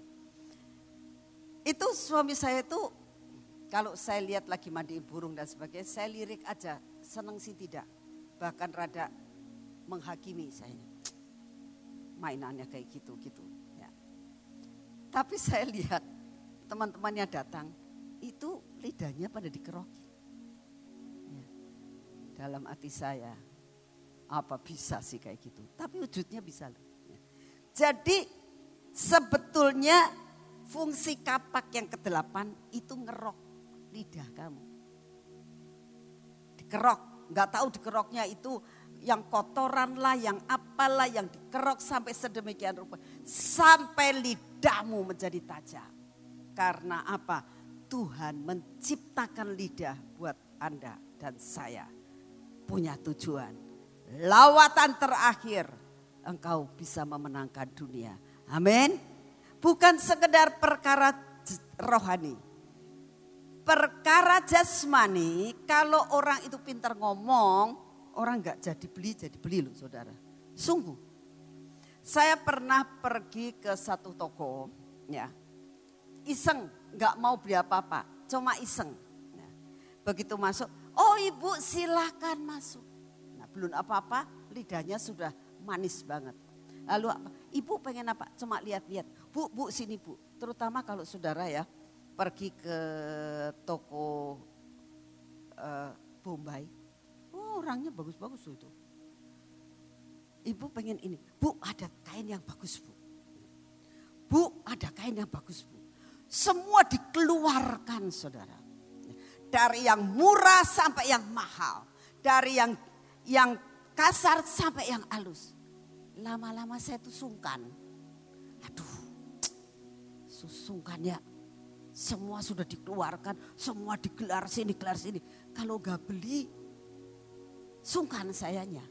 Speaker 1: Itu suami saya itu kalau saya lihat lagi mandi burung dan sebagainya, saya lirik aja, seneng sih tidak. Bahkan rada menghakimi saya. Mainannya kayak gitu-gitu. Ya. Tapi saya lihat teman-temannya datang, itu lidahnya pada dikerokin. Ya. Dalam hati saya, apa bisa sih kayak gitu. Tapi wujudnya bisa loh. Ya. Jadi sebetulnya fungsi kapak yang kedelapan itu ngerok lidah kamu. Dikerok, nggak tahu dikeroknya itu yang kotoran lah, yang apalah, yang dikerok sampai sedemikian rupa. Sampai lidahmu menjadi tajam. Karena apa? Tuhan menciptakan lidah buat Anda dan saya. Punya tujuan. Lawatan terakhir engkau bisa memenangkan dunia. Amin. Bukan sekedar perkara rohani perkara jasmani kalau orang itu pintar ngomong, orang nggak jadi beli jadi beli loh saudara. Sungguh. Saya pernah pergi ke satu toko, ya, iseng, nggak mau beli apa-apa, cuma iseng. Ya. Begitu masuk, oh ibu silahkan masuk. Nah, belum apa-apa, lidahnya sudah manis banget. Lalu? Ibu pengen apa? Cuma lihat-lihat. Bu, bu sini bu. Terutama kalau saudara ya, pergi ke toko uh, Bombay. Oh, orangnya bagus-bagus itu. Ibu pengen ini. Bu, ada kain yang bagus, Bu. Bu, ada kain yang bagus, Bu. Semua dikeluarkan, Saudara. Dari yang murah sampai yang mahal. Dari yang yang kasar sampai yang halus. Lama-lama saya tuh sungkan. Aduh, susungkan ya semua sudah dikeluarkan, semua digelar sini, gelar sini. Kalau gak beli, sungkan sayanya.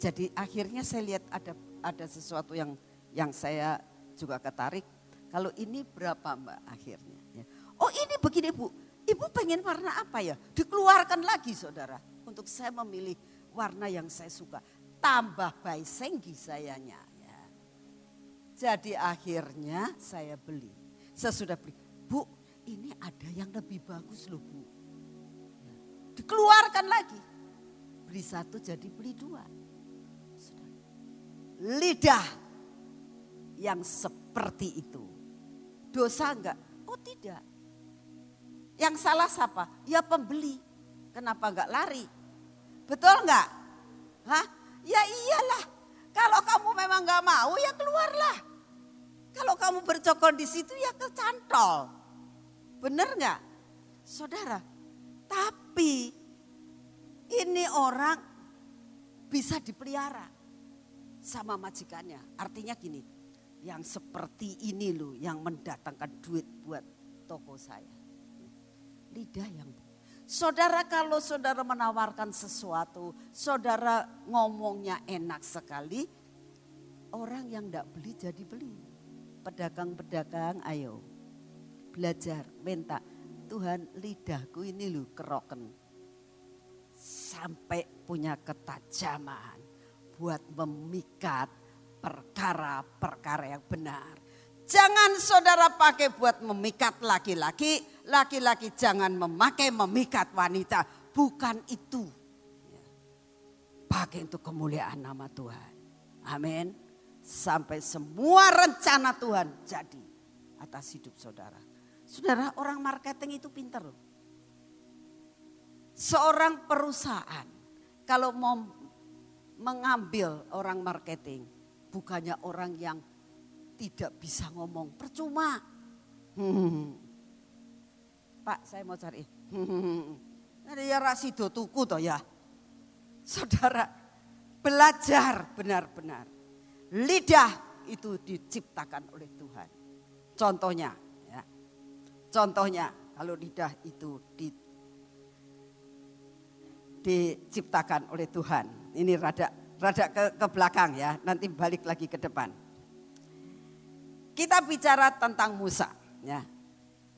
Speaker 1: Jadi akhirnya saya lihat ada ada sesuatu yang yang saya juga ketarik. Kalau ini berapa mbak akhirnya? Ya. Oh ini begini bu, ibu pengen warna apa ya? Dikeluarkan lagi saudara. Untuk saya memilih warna yang saya suka. Tambah baik senggi sayanya. Ya. Jadi akhirnya saya beli. Saya sudah beli. Bu, ini ada yang lebih bagus loh bu. Ya. Dikeluarkan lagi. Beli satu jadi beli dua. Lidah yang seperti itu. Dosa enggak? Oh tidak. Yang salah siapa? Ya pembeli. Kenapa enggak lari? Betul enggak? Hah? Ya iyalah. Kalau kamu memang enggak mau ya keluarlah. Kalau kamu bercokol di situ ya kecantol. Benar nggak? Saudara, tapi ini orang bisa dipelihara sama majikannya. Artinya gini, yang seperti ini loh yang mendatangkan duit buat toko saya. Lidah yang Saudara kalau saudara menawarkan sesuatu, saudara ngomongnya enak sekali, orang yang tidak beli jadi beli. Pedagang-pedagang ayo belajar, minta. Tuhan lidahku ini lu keroken. Sampai punya ketajaman buat memikat perkara-perkara yang benar. Jangan saudara pakai buat memikat laki-laki, laki-laki jangan memakai memikat wanita. Bukan itu. Pakai untuk kemuliaan nama Tuhan. Amin. Sampai semua rencana Tuhan jadi atas hidup saudara. Saudara, orang marketing itu pinter loh. Seorang perusahaan kalau mau mengambil orang marketing, bukannya orang yang tidak bisa ngomong, percuma. Hmm. Pak, saya mau cari. Hmm. Ada ya rasido tuku toh ya. Saudara, belajar benar-benar. Lidah itu diciptakan oleh Tuhan. Contohnya, ya. Contohnya kalau lidah itu di, diciptakan oleh Tuhan. Ini rada rada ke, ke belakang ya, nanti balik lagi ke depan. Kita bicara tentang Musa ya.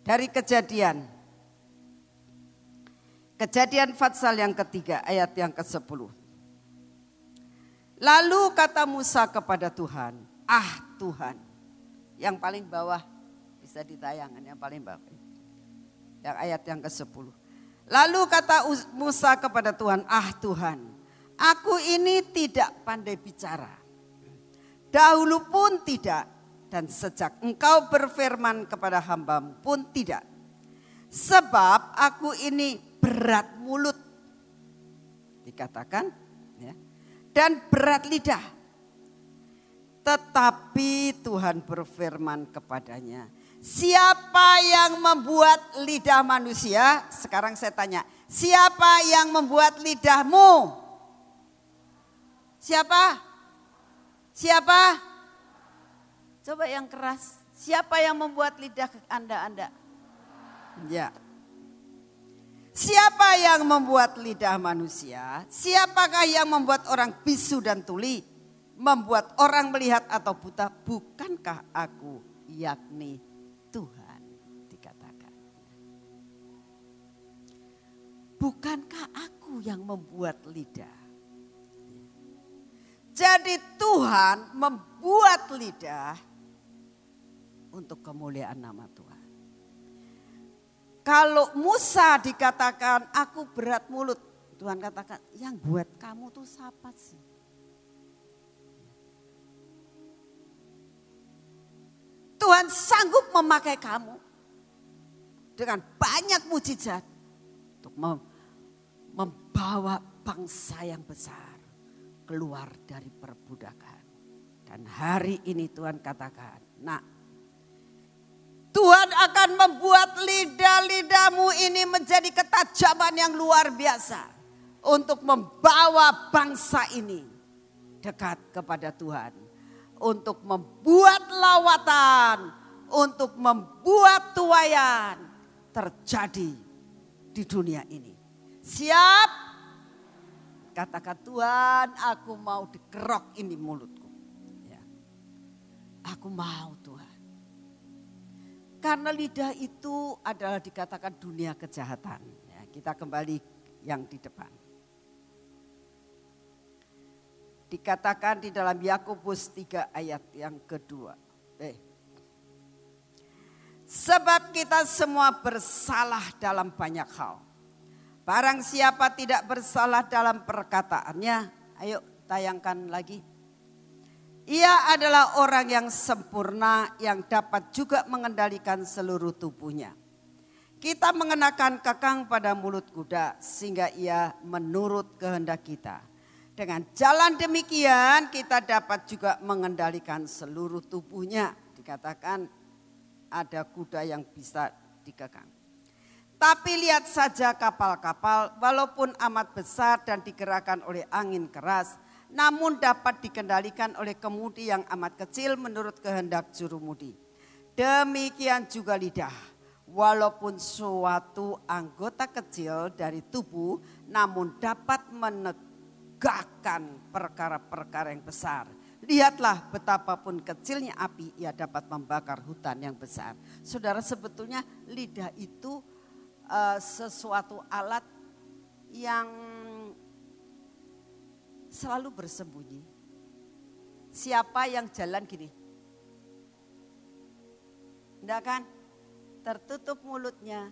Speaker 1: Dari kejadian Kejadian Fatsal yang ketiga ayat yang ke-10. Lalu kata Musa kepada Tuhan, ah Tuhan. Yang paling bawah bisa ditayangkan yang paling bawah. Yang ayat yang ke-10. Lalu kata Musa kepada Tuhan, ah Tuhan, aku ini tidak pandai bicara. Dahulu pun tidak, dan sejak engkau berfirman kepada hambamu pun tidak. Sebab aku ini berat mulut dikatakan ya dan berat lidah tetapi Tuhan berfirman kepadanya siapa yang membuat lidah manusia sekarang saya tanya siapa yang membuat lidahmu siapa siapa coba yang keras siapa yang membuat lidah anda anda ya Siapa yang membuat lidah manusia? Siapakah yang membuat orang bisu dan tuli? Membuat orang melihat atau buta? Bukankah aku yakni Bukankah aku yang membuat lidah? Jadi Tuhan membuat lidah untuk kemuliaan nama Tuhan. Kalau Musa dikatakan aku berat mulut, Tuhan katakan yang buat kamu tuh siapa sih? Tuhan sanggup memakai kamu dengan banyak mujizat untuk membawa bangsa yang besar keluar dari perbudakan. Dan hari ini Tuhan katakan, nak Tuhan akan membuat lidah-lidahmu ini menjadi ketajaman yang luar biasa. Untuk membawa bangsa ini dekat kepada Tuhan. Untuk membuat lawatan, untuk membuat tuayan terjadi di dunia ini. Siap? Katakan Tuhan aku mau dikerok ini mulutku. Ya. Aku mau Tuhan. Karena lidah itu adalah dikatakan dunia kejahatan. Ya, kita kembali yang di depan. Dikatakan di dalam Yakobus 3 ayat yang kedua. Eh. Sebab kita semua bersalah dalam banyak hal. Barang siapa tidak bersalah dalam perkataannya, ayo tayangkan lagi. Ia adalah orang yang sempurna yang dapat juga mengendalikan seluruh tubuhnya. Kita mengenakan kekang pada mulut kuda sehingga ia menurut kehendak kita. Dengan jalan demikian kita dapat juga mengendalikan seluruh tubuhnya. Dikatakan ada kuda yang bisa dikekang. Tapi lihat saja kapal-kapal walaupun amat besar dan digerakkan oleh angin keras namun dapat dikendalikan oleh kemudi yang amat kecil menurut kehendak juru mudi. Demikian juga lidah, walaupun suatu anggota kecil dari tubuh, namun dapat menegakkan perkara-perkara yang besar. Lihatlah betapapun kecilnya api, ia dapat membakar hutan yang besar. Saudara, sebetulnya lidah itu uh, sesuatu alat yang selalu bersembunyi. Siapa yang jalan gini? Enggak kan? Tertutup mulutnya,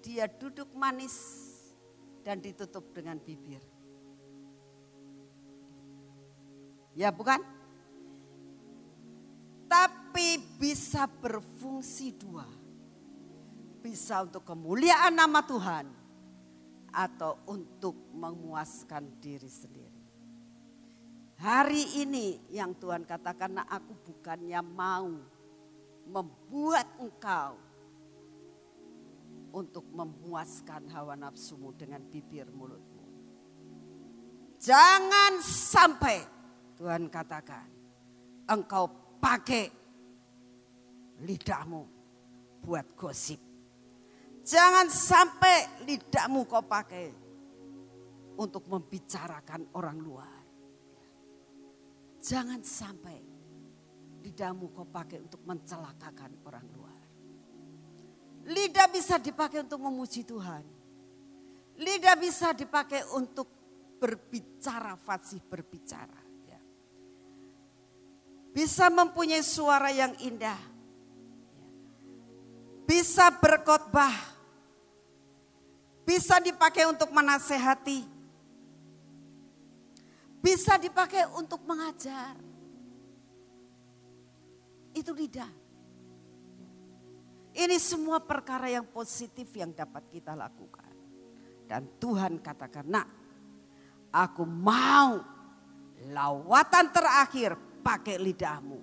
Speaker 1: dia duduk manis dan ditutup dengan bibir. Ya bukan? Tapi bisa berfungsi dua. Bisa untuk kemuliaan nama Tuhan atau untuk memuaskan diri sendiri. Hari ini yang Tuhan katakan, nah aku bukannya mau membuat engkau untuk memuaskan hawa nafsumu dengan bibir mulutmu. Jangan sampai Tuhan katakan engkau pakai lidahmu buat gosip. Jangan sampai lidahmu kau pakai untuk membicarakan orang luar. Jangan sampai lidahmu kau pakai untuk mencelakakan orang luar. Lidah bisa dipakai untuk memuji Tuhan. Lidah bisa dipakai untuk berbicara, fasih berbicara. Ya. Bisa mempunyai suara yang indah. Ya. Bisa berkhotbah. Bisa dipakai untuk menasehati. Bisa dipakai untuk mengajar. Itu lidah. Ini semua perkara yang positif yang dapat kita lakukan. Dan Tuhan katakan, nak aku mau lawatan terakhir pakai lidahmu.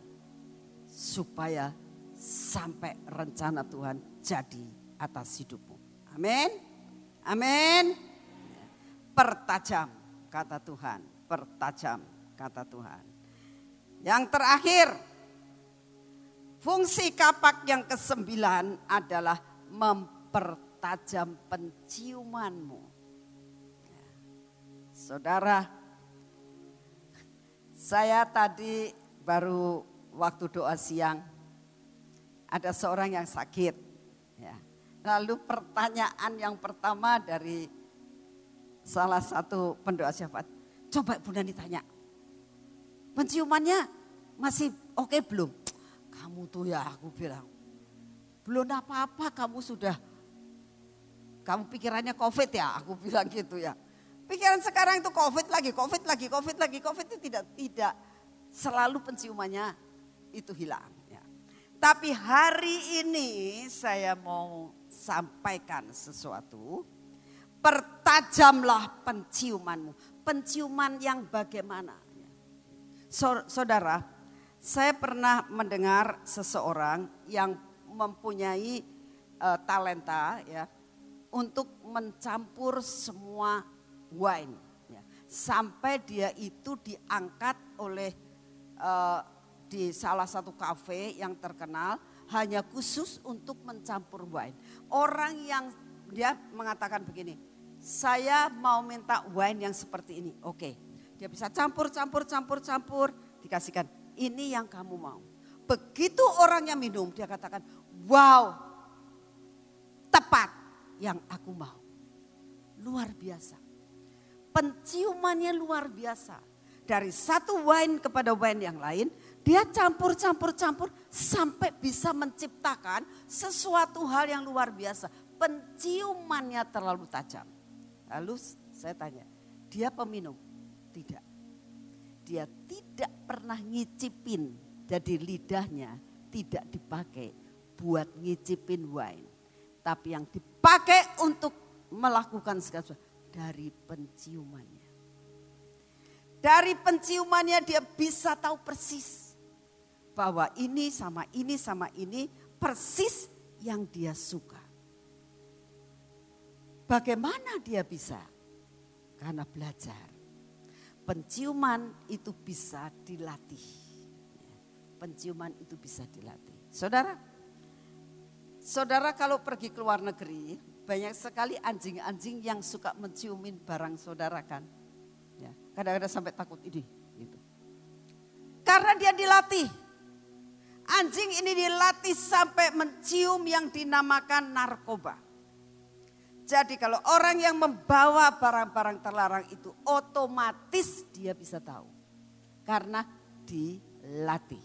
Speaker 1: Supaya sampai rencana Tuhan jadi atas hidupmu. Amin. Amin. Pertajam kata Tuhan. Pertajam kata Tuhan. Yang terakhir Fungsi kapak yang kesembilan adalah mempertajam penciumanmu. Saudara, saya tadi baru waktu doa siang ada seorang yang sakit. Lalu pertanyaan yang pertama dari salah satu pendoa syafaat, coba Bunda ditanya, penciumannya masih oke okay belum? Kamu tuh ya aku bilang, belum apa-apa kamu sudah, kamu pikirannya covid ya, aku bilang gitu ya. Pikiran sekarang itu covid lagi, covid lagi, covid lagi, covid itu tidak tidak selalu penciumannya itu hilang. Ya. Tapi hari ini saya mau sampaikan sesuatu. Pertajamlah penciumanmu. Penciuman yang bagaimana? Saudara, saya pernah mendengar seseorang yang mempunyai uh, talenta ya untuk mencampur semua wine ya. sampai dia itu diangkat oleh uh, di salah satu kafe yang terkenal hanya khusus untuk mencampur wine. Orang yang dia mengatakan begini, saya mau minta wine yang seperti ini. Oke, dia bisa campur, campur, campur, campur, dikasihkan ini yang kamu mau. Begitu orangnya minum, dia katakan, wow, tepat yang aku mau. Luar biasa. Penciumannya luar biasa. Dari satu wine kepada wine yang lain, dia campur-campur-campur sampai bisa menciptakan sesuatu hal yang luar biasa. Penciumannya terlalu tajam. Lalu saya tanya, dia peminum? Tidak dia tidak pernah ngicipin. Jadi lidahnya tidak dipakai buat ngicipin wine. Tapi yang dipakai untuk melakukan segala sesuatu dari penciumannya. Dari penciumannya dia bisa tahu persis bahwa ini sama ini sama ini persis yang dia suka. Bagaimana dia bisa? Karena belajar. Penciuman itu bisa dilatih. Penciuman itu bisa dilatih. Saudara, saudara kalau pergi ke luar negeri, banyak sekali anjing-anjing yang suka menciumin barang saudara kan. Ya, kadang-kadang sampai takut ini. Gitu. Karena dia dilatih. Anjing ini dilatih sampai mencium yang dinamakan narkoba. Jadi kalau orang yang membawa barang-barang terlarang itu otomatis dia bisa tahu. Karena dilatih.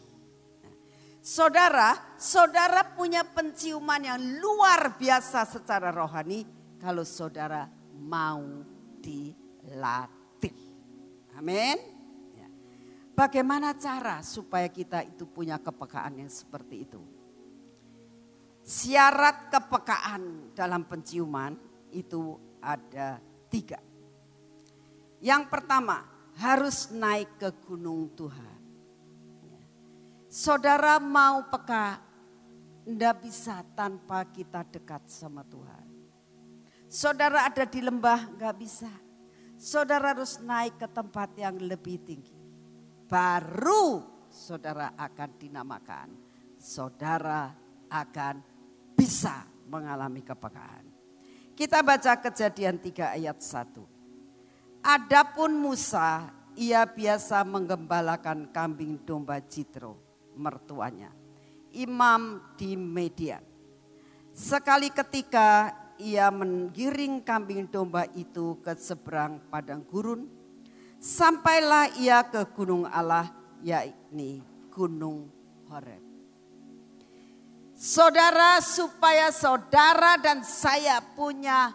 Speaker 1: Saudara, saudara punya penciuman yang luar biasa secara rohani kalau saudara mau dilatih. Amin. Bagaimana cara supaya kita itu punya kepekaan yang seperti itu? Syarat kepekaan dalam penciuman itu ada tiga. Yang pertama, harus naik ke gunung Tuhan. Saudara mau peka, tidak bisa tanpa kita dekat sama Tuhan. Saudara ada di lembah, nggak bisa. Saudara harus naik ke tempat yang lebih tinggi. Baru saudara akan dinamakan. Saudara akan bisa mengalami kepekaan. Kita baca kejadian 3 ayat 1. Adapun Musa, ia biasa menggembalakan kambing domba Jitro, mertuanya. Imam di Median. Sekali ketika ia menggiring kambing domba itu ke seberang padang gurun, sampailah ia ke gunung Allah, yakni gunung Horeb. Saudara, supaya saudara dan saya punya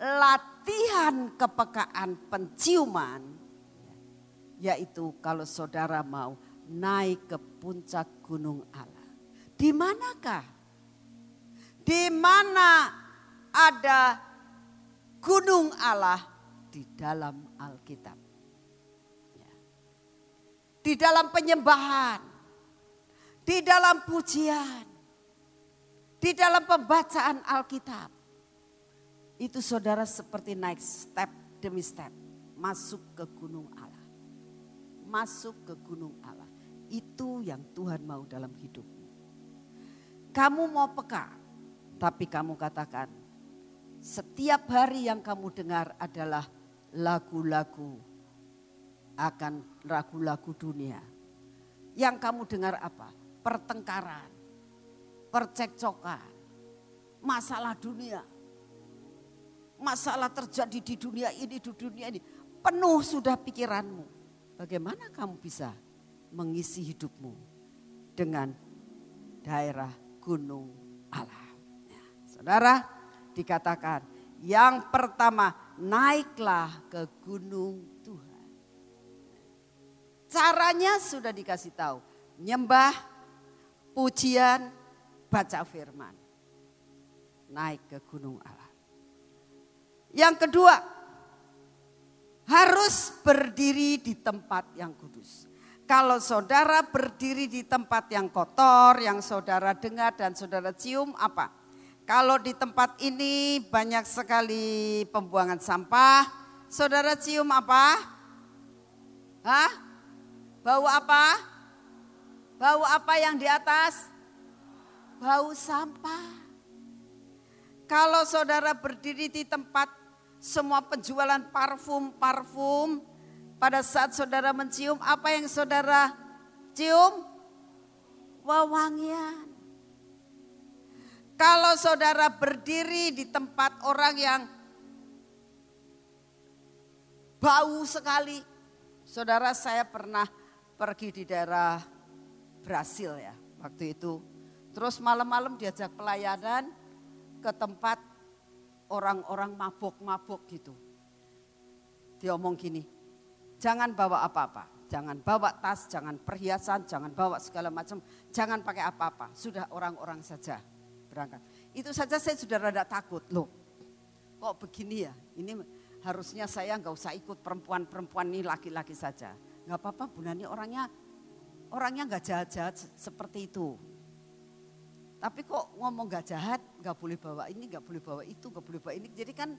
Speaker 1: lat latihan kepekaan penciuman, yaitu kalau saudara mau naik ke puncak gunung Allah. Di manakah? Di mana ada gunung Allah di dalam Alkitab. Di dalam penyembahan, di dalam pujian, di dalam pembacaan Alkitab itu saudara seperti naik step demi step. Masuk ke gunung Allah. Masuk ke gunung Allah. Itu yang Tuhan mau dalam hidupmu. Kamu mau peka. Tapi kamu katakan. Setiap hari yang kamu dengar adalah lagu-lagu. Akan lagu-lagu dunia. Yang kamu dengar apa? Pertengkaran. Percekcokan. Masalah dunia masalah terjadi di dunia ini, di dunia ini. Penuh sudah pikiranmu. Bagaimana kamu bisa mengisi hidupmu dengan daerah gunung Allah. Ya, saudara dikatakan yang pertama naiklah ke gunung. Caranya sudah dikasih tahu. Nyembah, pujian, baca firman. Naik ke gunung Allah. Yang kedua, harus berdiri di tempat yang kudus. Kalau saudara berdiri di tempat yang kotor, yang saudara dengar dan saudara cium apa? Kalau di tempat ini banyak sekali pembuangan sampah, saudara cium apa? Hah? Bau apa? Bau apa yang di atas? Bau sampah. Kalau saudara berdiri di tempat semua penjualan parfum-parfum pada saat saudara mencium apa yang saudara cium? Wawangian. Kalau saudara berdiri di tempat orang yang bau sekali. Saudara saya pernah pergi di daerah Brasil ya waktu itu. Terus malam-malam diajak pelayanan ke tempat orang-orang mabuk-mabuk gitu. Dia omong gini, jangan bawa apa-apa, jangan bawa tas, jangan perhiasan, jangan bawa segala macam, jangan pakai apa-apa. Sudah orang-orang saja berangkat. Itu saja saya sudah rada takut loh. Kok begini ya? Ini harusnya saya nggak usah ikut perempuan-perempuan ini laki-laki saja. Nggak apa-apa Bu Nani orangnya orangnya nggak jahat-jahat seperti itu. Tapi kok ngomong gak jahat, gak boleh bawa ini, gak boleh bawa itu, gak boleh bawa ini. Jadi kan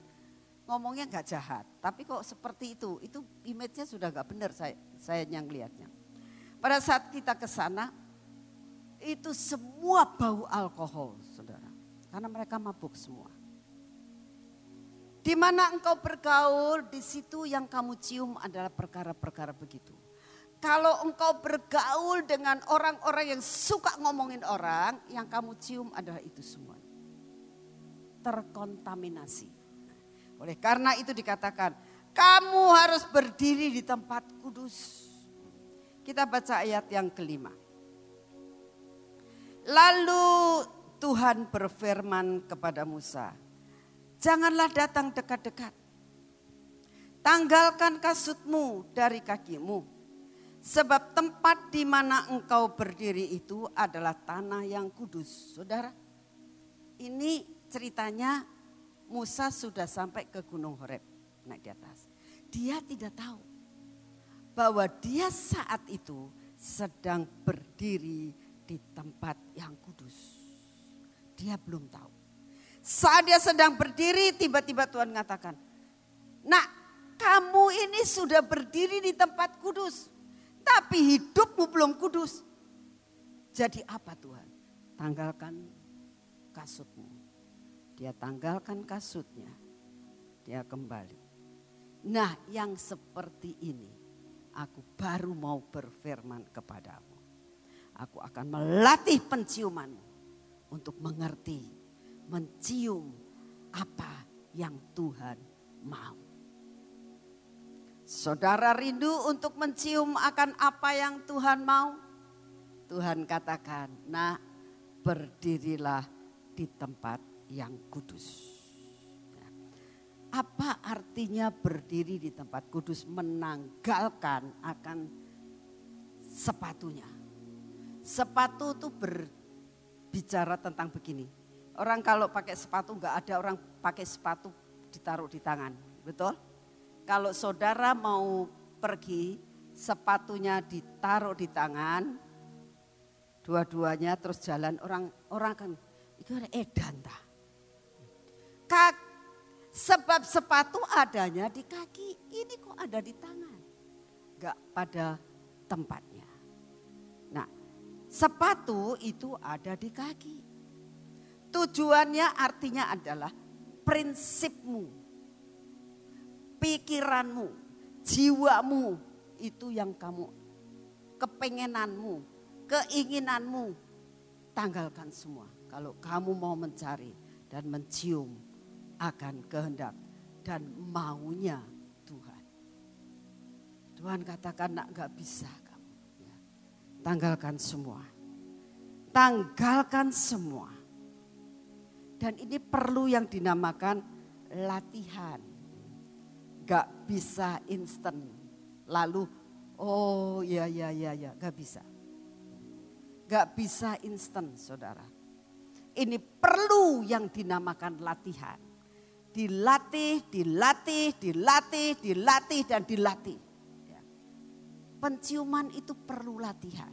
Speaker 1: ngomongnya gak jahat. Tapi kok seperti itu, itu image-nya sudah gak benar saya, saya yang lihatnya. Pada saat kita ke sana, itu semua bau alkohol, saudara. Karena mereka mabuk semua. Di mana engkau bergaul, di situ yang kamu cium adalah perkara-perkara begitu. Kalau engkau bergaul dengan orang-orang yang suka ngomongin orang, yang kamu cium adalah itu semua. Terkontaminasi. Oleh karena itu dikatakan, kamu harus berdiri di tempat kudus. Kita baca ayat yang kelima. Lalu Tuhan berfirman kepada Musa, janganlah datang dekat-dekat. Tanggalkan kasutmu dari kakimu Sebab tempat di mana engkau berdiri itu adalah tanah yang kudus. Saudara, ini ceritanya Musa sudah sampai ke Gunung Horeb. naik di atas. Dia tidak tahu bahwa dia saat itu sedang berdiri di tempat yang kudus. Dia belum tahu. Saat dia sedang berdiri, tiba-tiba Tuhan mengatakan, Nak, kamu ini sudah berdiri di tempat kudus, tapi hidupmu belum kudus. Jadi apa Tuhan? Tanggalkan kasutmu. Dia tanggalkan kasutnya. Dia kembali. Nah yang seperti ini aku baru mau berfirman kepadamu. Aku akan melatih penciumanmu untuk mengerti, mencium apa yang Tuhan mau. Saudara rindu untuk mencium akan apa yang Tuhan mau? Tuhan katakan, nah berdirilah di tempat yang kudus. Ya. Apa artinya berdiri di tempat kudus? Menanggalkan akan sepatunya. Sepatu itu berbicara tentang begini. Orang kalau pakai sepatu nggak ada orang pakai sepatu ditaruh di tangan, betul? Kalau saudara mau pergi, sepatunya ditaruh di tangan, dua-duanya terus jalan orang orang kan itu edan ta. Kak, sebab sepatu adanya di kaki, ini kok ada di tangan. Gak pada tempatnya. Nah, sepatu itu ada di kaki. Tujuannya artinya adalah prinsipmu, pikiranmu, jiwamu itu yang kamu kepengenanmu, keinginanmu, tanggalkan semua. Kalau kamu mau mencari dan mencium akan kehendak dan maunya Tuhan. Tuhan katakan nak gak bisa kamu. Ya. Tanggalkan semua. Tanggalkan semua. Dan ini perlu yang dinamakan latihan. Gak bisa instan. Lalu, oh ya ya ya ya, gak bisa. Gak bisa instan saudara. Ini perlu yang dinamakan latihan. Dilatih, dilatih, dilatih, dilatih, dan dilatih. Ya. Penciuman itu perlu latihan.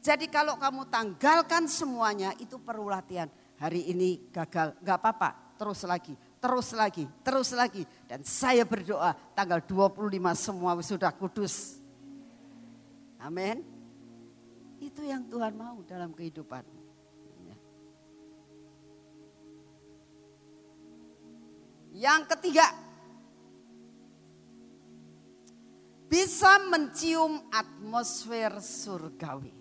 Speaker 1: Jadi kalau kamu tanggalkan semuanya itu perlu latihan. Hari ini gagal, gak apa-apa, terus lagi, terus lagi, terus lagi. Dan saya berdoa tanggal 25 semua sudah kudus. Amin. Itu yang Tuhan mau dalam kehidupan. Ya. Yang ketiga, bisa mencium atmosfer surgawi.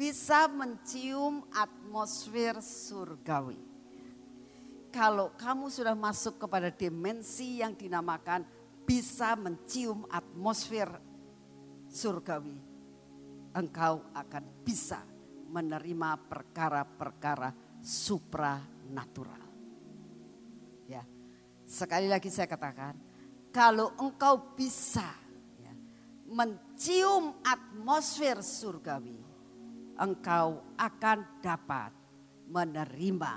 Speaker 1: Bisa mencium atmosfer surgawi. Kalau kamu sudah masuk kepada dimensi yang dinamakan bisa mencium atmosfer surgawi, engkau akan bisa menerima perkara-perkara supranatural. Ya. Sekali lagi saya katakan, kalau engkau bisa ya, mencium atmosfer surgawi, engkau akan dapat menerima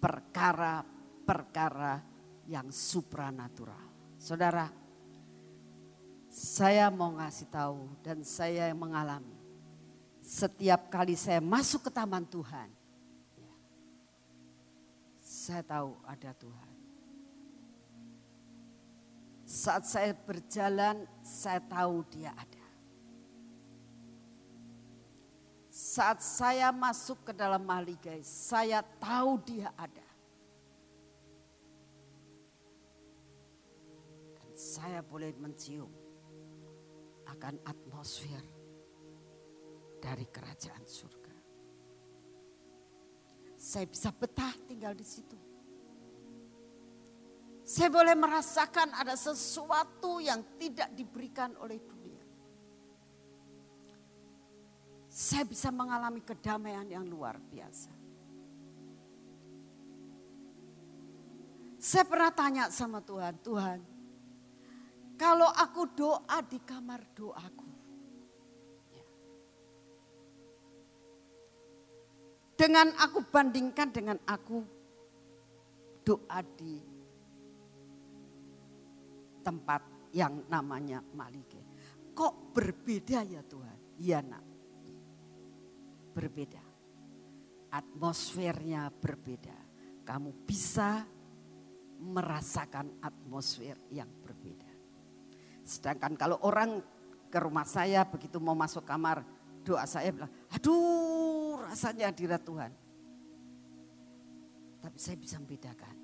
Speaker 1: perkara-perkara yang supranatural. Saudara, saya mau ngasih tahu dan saya yang mengalami setiap kali saya masuk ke taman Tuhan, ya, saya tahu ada Tuhan. Saat saya berjalan, saya tahu Dia ada. Saat saya masuk ke dalam mahligai, saya tahu Dia ada. Dan saya boleh mencium akan atmosfer dari kerajaan surga. Saya bisa betah tinggal di situ. Saya boleh merasakan ada sesuatu yang tidak diberikan oleh dunia. Saya bisa mengalami kedamaian yang luar biasa. Saya pernah tanya sama Tuhan, Tuhan, kalau aku doa di kamar doaku, Dengan aku bandingkan dengan aku doa di tempat yang namanya Malige. Kok berbeda ya Tuhan? Iya nak, berbeda. Atmosfernya berbeda. Kamu bisa merasakan atmosfer yang berbeda. Sedangkan kalau orang ke rumah saya begitu mau masuk kamar, doa saya bilang, aduh rasanya hadirat Tuhan. Tapi saya bisa membedakan.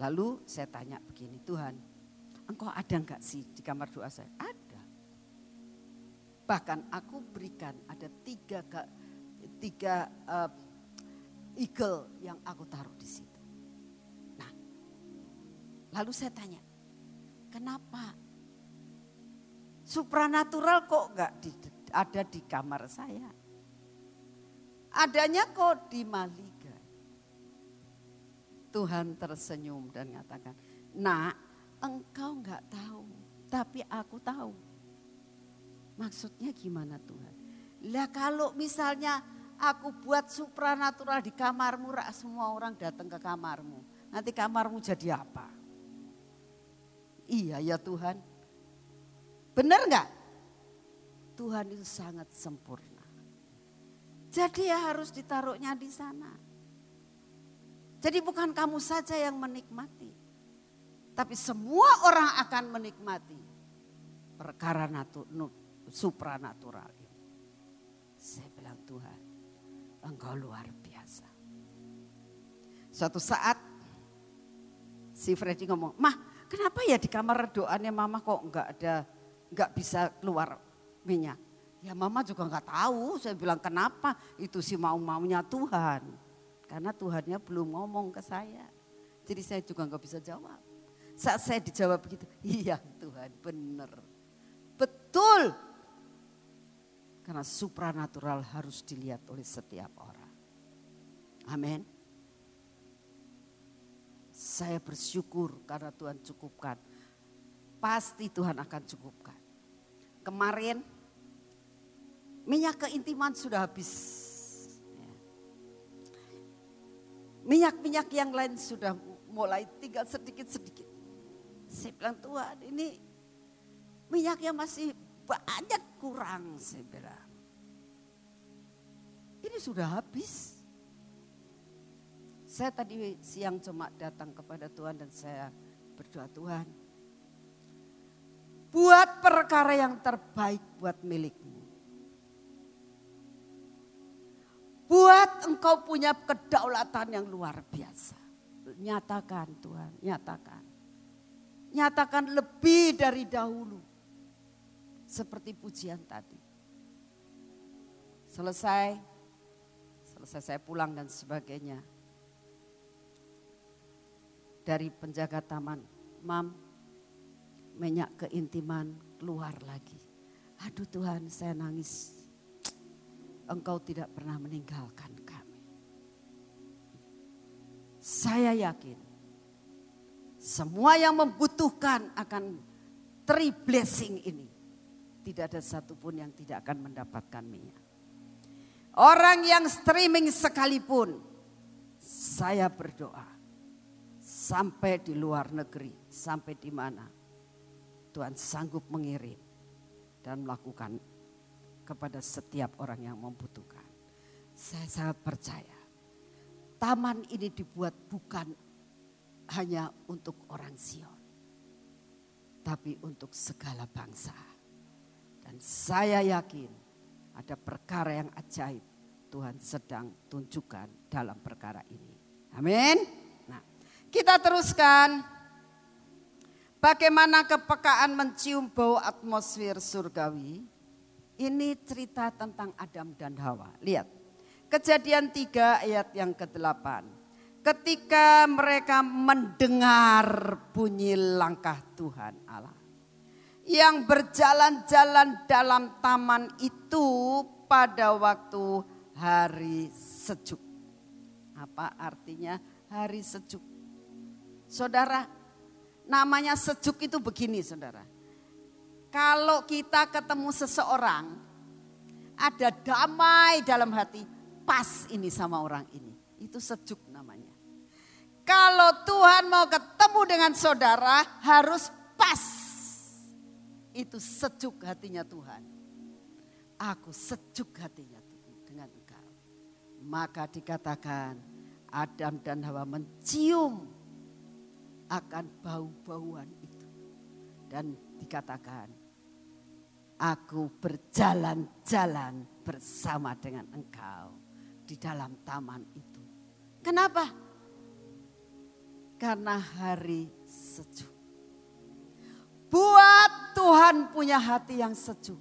Speaker 1: Lalu saya tanya begini, Tuhan, engkau ada enggak sih di kamar doa saya? Ada. Bahkan aku berikan ada tiga, tiga uh, eagle yang aku taruh di situ. Nah, lalu saya tanya, kenapa supranatural kok enggak di, ada di kamar saya? Adanya kok di Mali. Tuhan tersenyum dan mengatakan, nak engkau nggak tahu, tapi aku tahu. Maksudnya gimana Tuhan? Lah kalau misalnya aku buat supranatural di kamarmu, semua orang datang ke kamarmu. Nanti kamarmu jadi apa? Iya ya Tuhan. Benar nggak? Tuhan itu sangat sempurna. Jadi ya harus ditaruhnya di sana. Jadi bukan kamu saja yang menikmati. Tapi semua orang akan menikmati perkara natu, supranatural ini. Saya bilang Tuhan, engkau luar biasa. Suatu saat si Freddy ngomong, mah kenapa ya di kamar doanya mama kok enggak ada, enggak bisa keluar minyak. Ya mama juga enggak tahu, saya bilang kenapa, itu sih mau-maunya Tuhan. Karena Tuhannya belum ngomong ke saya. Jadi saya juga nggak bisa jawab. Saat saya dijawab begitu, iya Tuhan benar. Betul. Karena supranatural harus dilihat oleh setiap orang. Amin. Saya bersyukur karena Tuhan cukupkan. Pasti Tuhan akan cukupkan. Kemarin minyak keintiman sudah habis Minyak-minyak yang lain sudah mulai tinggal sedikit-sedikit. Saya bilang Tuhan ini minyak yang masih banyak kurang saya. Ini sudah habis. Saya tadi siang cuma datang kepada Tuhan dan saya berdoa Tuhan. Buat perkara yang terbaik buat milikmu. Buat engkau punya kedaulatan yang luar biasa. Nyatakan Tuhan, nyatakan. Nyatakan lebih dari dahulu. Seperti pujian tadi. Selesai, selesai saya pulang dan sebagainya. Dari penjaga taman, mam, minyak keintiman keluar lagi. Aduh Tuhan saya nangis engkau tidak pernah meninggalkan kami. Saya yakin semua yang membutuhkan akan tri blessing ini. Tidak ada satupun yang tidak akan mendapatkan minyak. Orang yang streaming sekalipun, saya berdoa sampai di luar negeri, sampai di mana Tuhan sanggup mengirim dan melakukan kepada setiap orang yang membutuhkan. Saya sangat percaya. Taman ini dibuat bukan hanya untuk orang Sion. Tapi untuk segala bangsa. Dan saya yakin ada perkara yang ajaib Tuhan sedang tunjukkan dalam perkara ini. Amin. Nah, kita teruskan. Bagaimana kepekaan mencium bau atmosfer surgawi ini cerita tentang Adam dan Hawa. Lihat. Kejadian 3 ayat yang ke-8. Ketika mereka mendengar bunyi langkah Tuhan Allah. Yang berjalan-jalan dalam taman itu pada waktu hari sejuk. Apa artinya hari sejuk? Saudara, namanya sejuk itu begini saudara kalau kita ketemu seseorang, ada damai dalam hati, pas ini sama orang ini. Itu sejuk namanya. Kalau Tuhan mau ketemu dengan saudara, harus pas. Itu sejuk hatinya Tuhan. Aku sejuk hatinya dengan engkau. Maka dikatakan Adam dan Hawa mencium akan bau-bauan itu. Dan dikatakan, aku berjalan-jalan bersama dengan engkau di dalam taman itu. Kenapa? Karena hari sejuk. Buat Tuhan punya hati yang sejuk.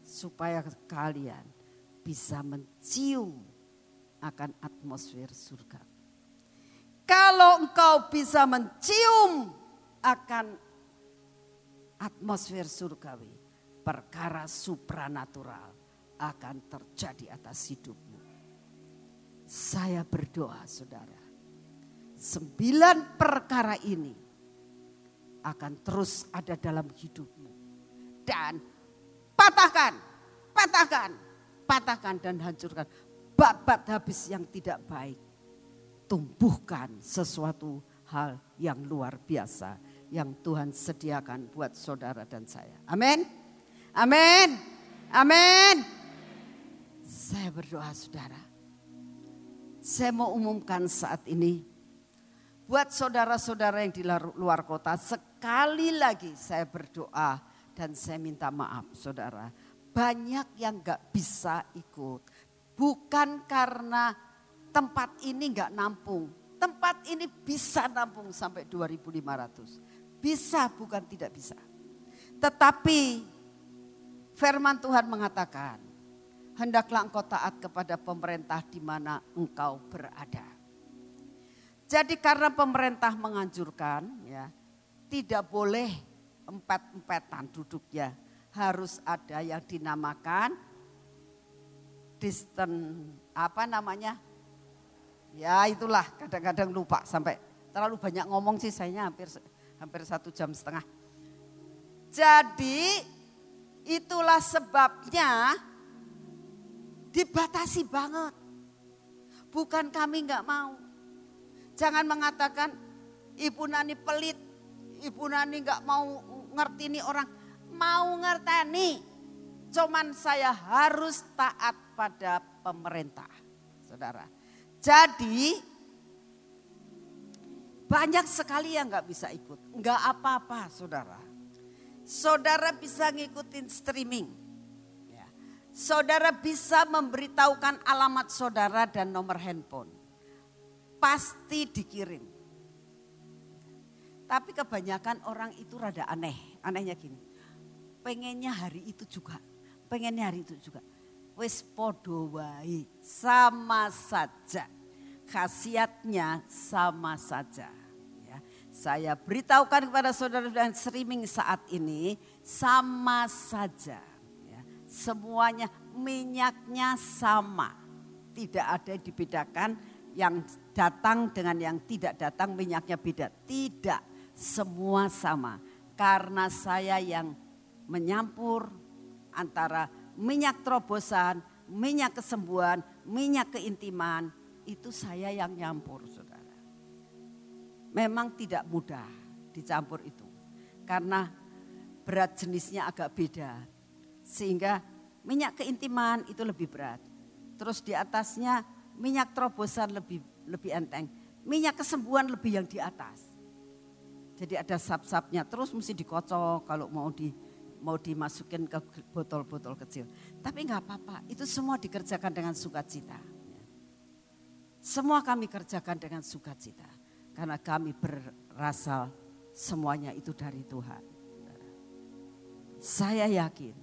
Speaker 1: Supaya kalian bisa mencium akan atmosfer surga. Kalau engkau bisa mencium akan atmosfer surgawi, perkara supranatural akan terjadi atas hidupmu. Saya berdoa saudara, sembilan perkara ini akan terus ada dalam hidupmu. Dan patahkan, patahkan, patahkan dan hancurkan. Babat habis yang tidak baik tumbuhkan sesuatu hal yang luar biasa yang Tuhan sediakan buat saudara dan saya. Amin. Amin. Amin. Saya berdoa saudara. Saya mau umumkan saat ini buat saudara-saudara yang di luar kota sekali lagi saya berdoa dan saya minta maaf saudara. Banyak yang gak bisa ikut. Bukan karena tempat ini nggak nampung. Tempat ini bisa nampung sampai 2500. Bisa bukan tidak bisa. Tetapi firman Tuhan mengatakan, hendaklah engkau taat kepada pemerintah di mana engkau berada. Jadi karena pemerintah menganjurkan ya, tidak boleh empat-empatan duduknya. Harus ada yang dinamakan distant apa namanya Ya itulah kadang-kadang lupa sampai terlalu banyak ngomong sih saya hampir hampir satu jam setengah. Jadi itulah sebabnya dibatasi banget. Bukan kami nggak mau. Jangan mengatakan Ibu Nani pelit, Ibu Nani nggak mau ngerti ini orang. Mau ngerteni, cuman saya harus taat pada pemerintah. Saudara, jadi banyak sekali yang nggak bisa ikut. Nggak apa-apa saudara. Saudara bisa ngikutin streaming. Ya. Saudara bisa memberitahukan alamat saudara dan nomor handphone. Pasti dikirim. Tapi kebanyakan orang itu rada aneh. Anehnya gini. Pengennya hari itu juga. Pengennya hari itu juga wis podo sama saja. Khasiatnya sama saja. Ya. Saya beritahukan kepada saudara dan streaming saat ini sama saja. Ya. Semuanya minyaknya sama. Tidak ada yang dibedakan yang datang dengan yang tidak datang minyaknya beda. Tidak, semua sama. Karena saya yang menyampur antara minyak terobosan, minyak kesembuhan, minyak keintiman, itu saya yang nyampur saudara. Memang tidak mudah dicampur itu. Karena berat jenisnya agak beda. Sehingga minyak keintiman itu lebih berat. Terus di atasnya minyak terobosan lebih lebih enteng. Minyak kesembuhan lebih yang di atas. Jadi ada sap-sapnya terus mesti dikocok kalau mau di mau dimasukin ke botol-botol kecil. Tapi nggak apa-apa, itu semua dikerjakan dengan sukacita. Semua kami kerjakan dengan sukacita. Karena kami berasal semuanya itu dari Tuhan. Saya yakin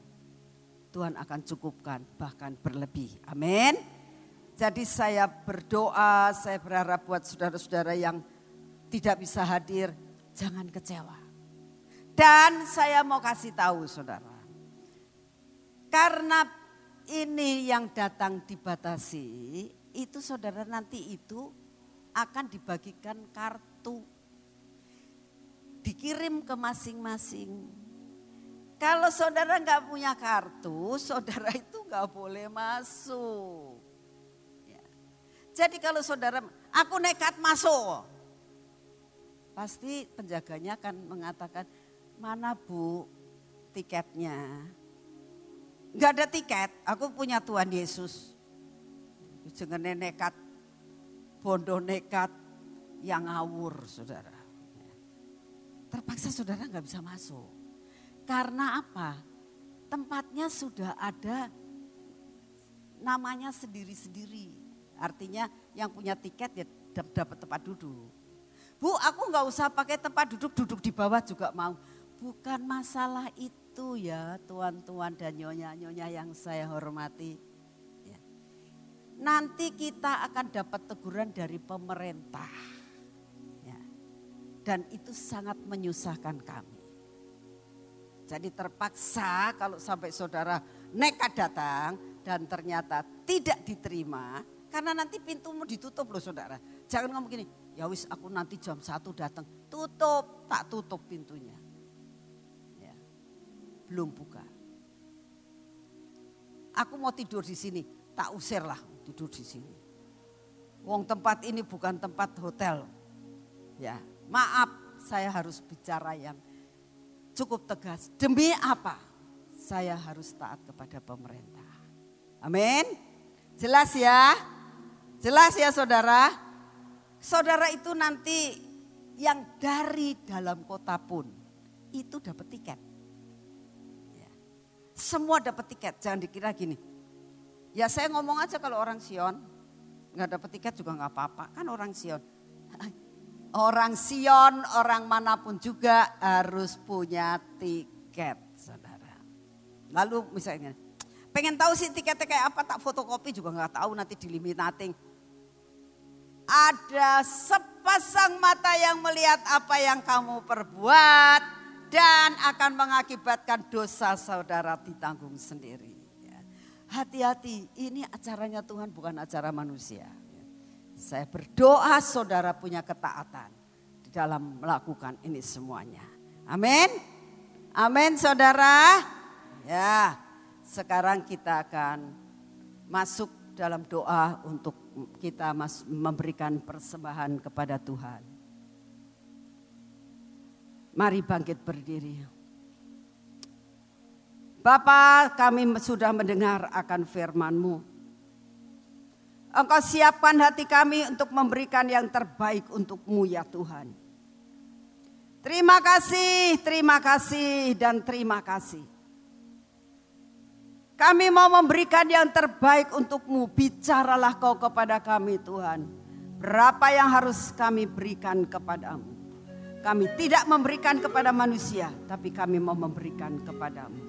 Speaker 1: Tuhan akan cukupkan bahkan berlebih. Amin. Jadi saya berdoa, saya berharap buat saudara-saudara yang tidak bisa hadir, jangan kecewa dan saya mau kasih tahu saudara. Karena ini yang datang dibatasi, itu saudara nanti itu akan dibagikan kartu. Dikirim ke masing-masing. Kalau saudara nggak punya kartu, saudara itu nggak boleh masuk. Jadi kalau saudara, aku nekat masuk. Pasti penjaganya akan mengatakan, mana bu tiketnya? Gak ada tiket, aku punya Tuhan Yesus. Jangan nekat, bondo nekat, yang ngawur saudara. Terpaksa saudara nggak bisa masuk. Karena apa? Tempatnya sudah ada namanya sendiri-sendiri. Artinya yang punya tiket ya dapat tempat duduk. Bu, aku nggak usah pakai tempat duduk, duduk di bawah juga mau. Bukan masalah itu ya tuan-tuan dan nyonya-nyonya yang saya hormati. Ya. Nanti kita akan dapat teguran dari pemerintah. Ya. Dan itu sangat menyusahkan kami. Jadi terpaksa kalau sampai saudara nekat datang dan ternyata tidak diterima, karena nanti pintumu ditutup loh saudara. Jangan ngomong gini, ya wis aku nanti jam satu datang. Tutup, tak tutup pintunya. Ya, belum buka. Aku mau tidur di sini, tak usir lah tidur di sini. Wong tempat ini bukan tempat hotel. Ya, maaf saya harus bicara yang cukup tegas. Demi apa? Saya harus taat kepada pemerintah. Amin. Jelas ya? Jelas ya saudara? Saudara itu nanti yang dari dalam kota pun itu dapat tiket. Ya. Semua dapat tiket, jangan dikira gini. Ya saya ngomong aja kalau orang Sion, nggak dapat tiket juga nggak apa-apa, kan orang Sion. Orang Sion, orang mana pun juga harus punya tiket, saudara. Lalu misalnya, pengen tahu sih tiketnya kayak apa, tak fotokopi juga nggak tahu nanti diliminating ada sepasang mata yang melihat apa yang kamu perbuat dan akan mengakibatkan dosa saudara ditanggung sendiri. Hati-hati, ini acaranya Tuhan bukan acara manusia. Saya berdoa saudara punya ketaatan di dalam melakukan ini semuanya. Amin. Amin saudara. Ya, sekarang kita akan masuk dalam doa untuk kita memberikan persembahan kepada Tuhan. Mari bangkit berdiri. Bapa kami sudah mendengar akan firman-Mu. Engkau siapkan hati kami untuk memberikan yang terbaik untuk-Mu ya Tuhan. Terima kasih, terima kasih, dan terima kasih. Kami mau memberikan yang terbaik untukmu. Bicaralah kau kepada kami Tuhan. Berapa yang harus kami berikan kepadamu. Kami tidak memberikan kepada manusia. Tapi kami mau memberikan kepadamu.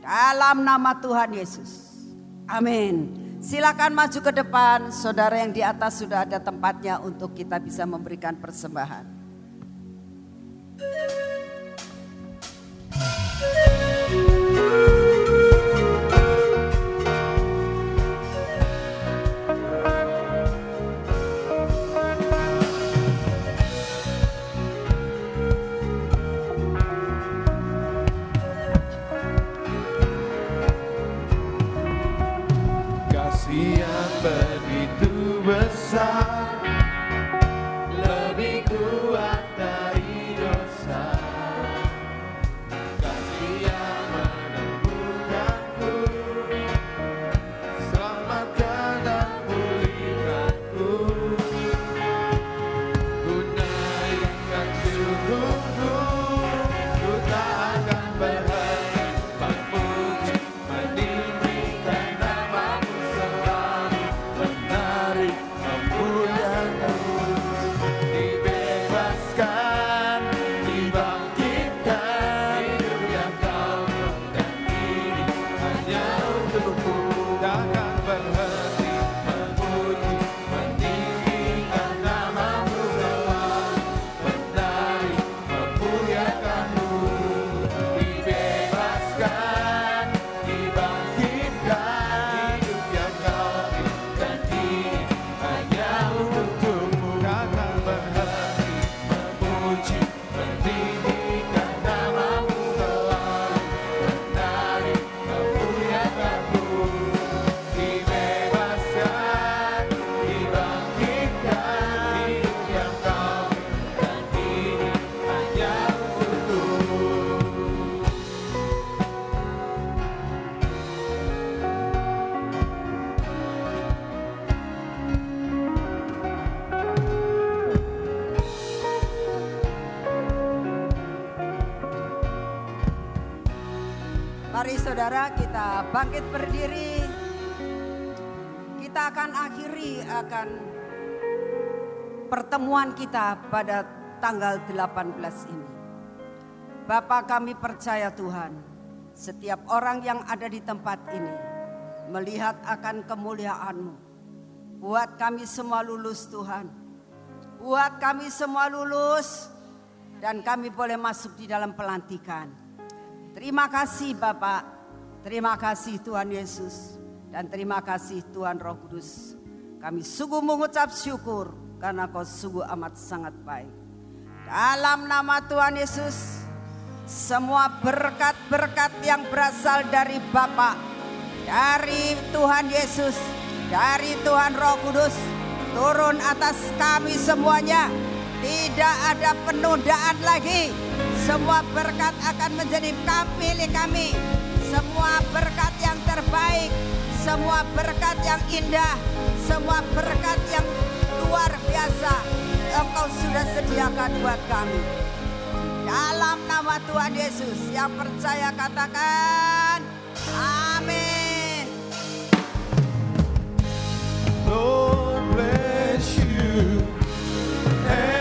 Speaker 1: Dalam nama Tuhan Yesus. Amin. Silakan maju ke depan. Saudara yang di atas sudah ada tempatnya untuk kita bisa memberikan persembahan. Pertemuan kita pada tanggal 18 ini. Bapak kami percaya Tuhan, setiap orang yang ada di tempat ini melihat akan kemuliaan-Mu. Buat kami semua lulus Tuhan. Buat kami semua lulus dan kami boleh masuk di dalam pelantikan. Terima kasih Bapak, terima kasih Tuhan Yesus, dan terima kasih Tuhan Roh Kudus. Kami sungguh mengucap syukur karena kau sungguh amat sangat baik. Dalam nama Tuhan Yesus, semua berkat-berkat yang berasal dari Bapa, dari Tuhan Yesus, dari Tuhan Roh Kudus, turun atas kami semuanya. Tidak ada penundaan lagi semua berkat akan menjadi milik kami. Semua berkat yang terbaik, semua berkat yang indah, semua berkat yang luar biasa Engkau sudah sediakan buat kami. Dalam nama Tuhan Yesus yang percaya katakan amin.
Speaker 2: Lord bless you. And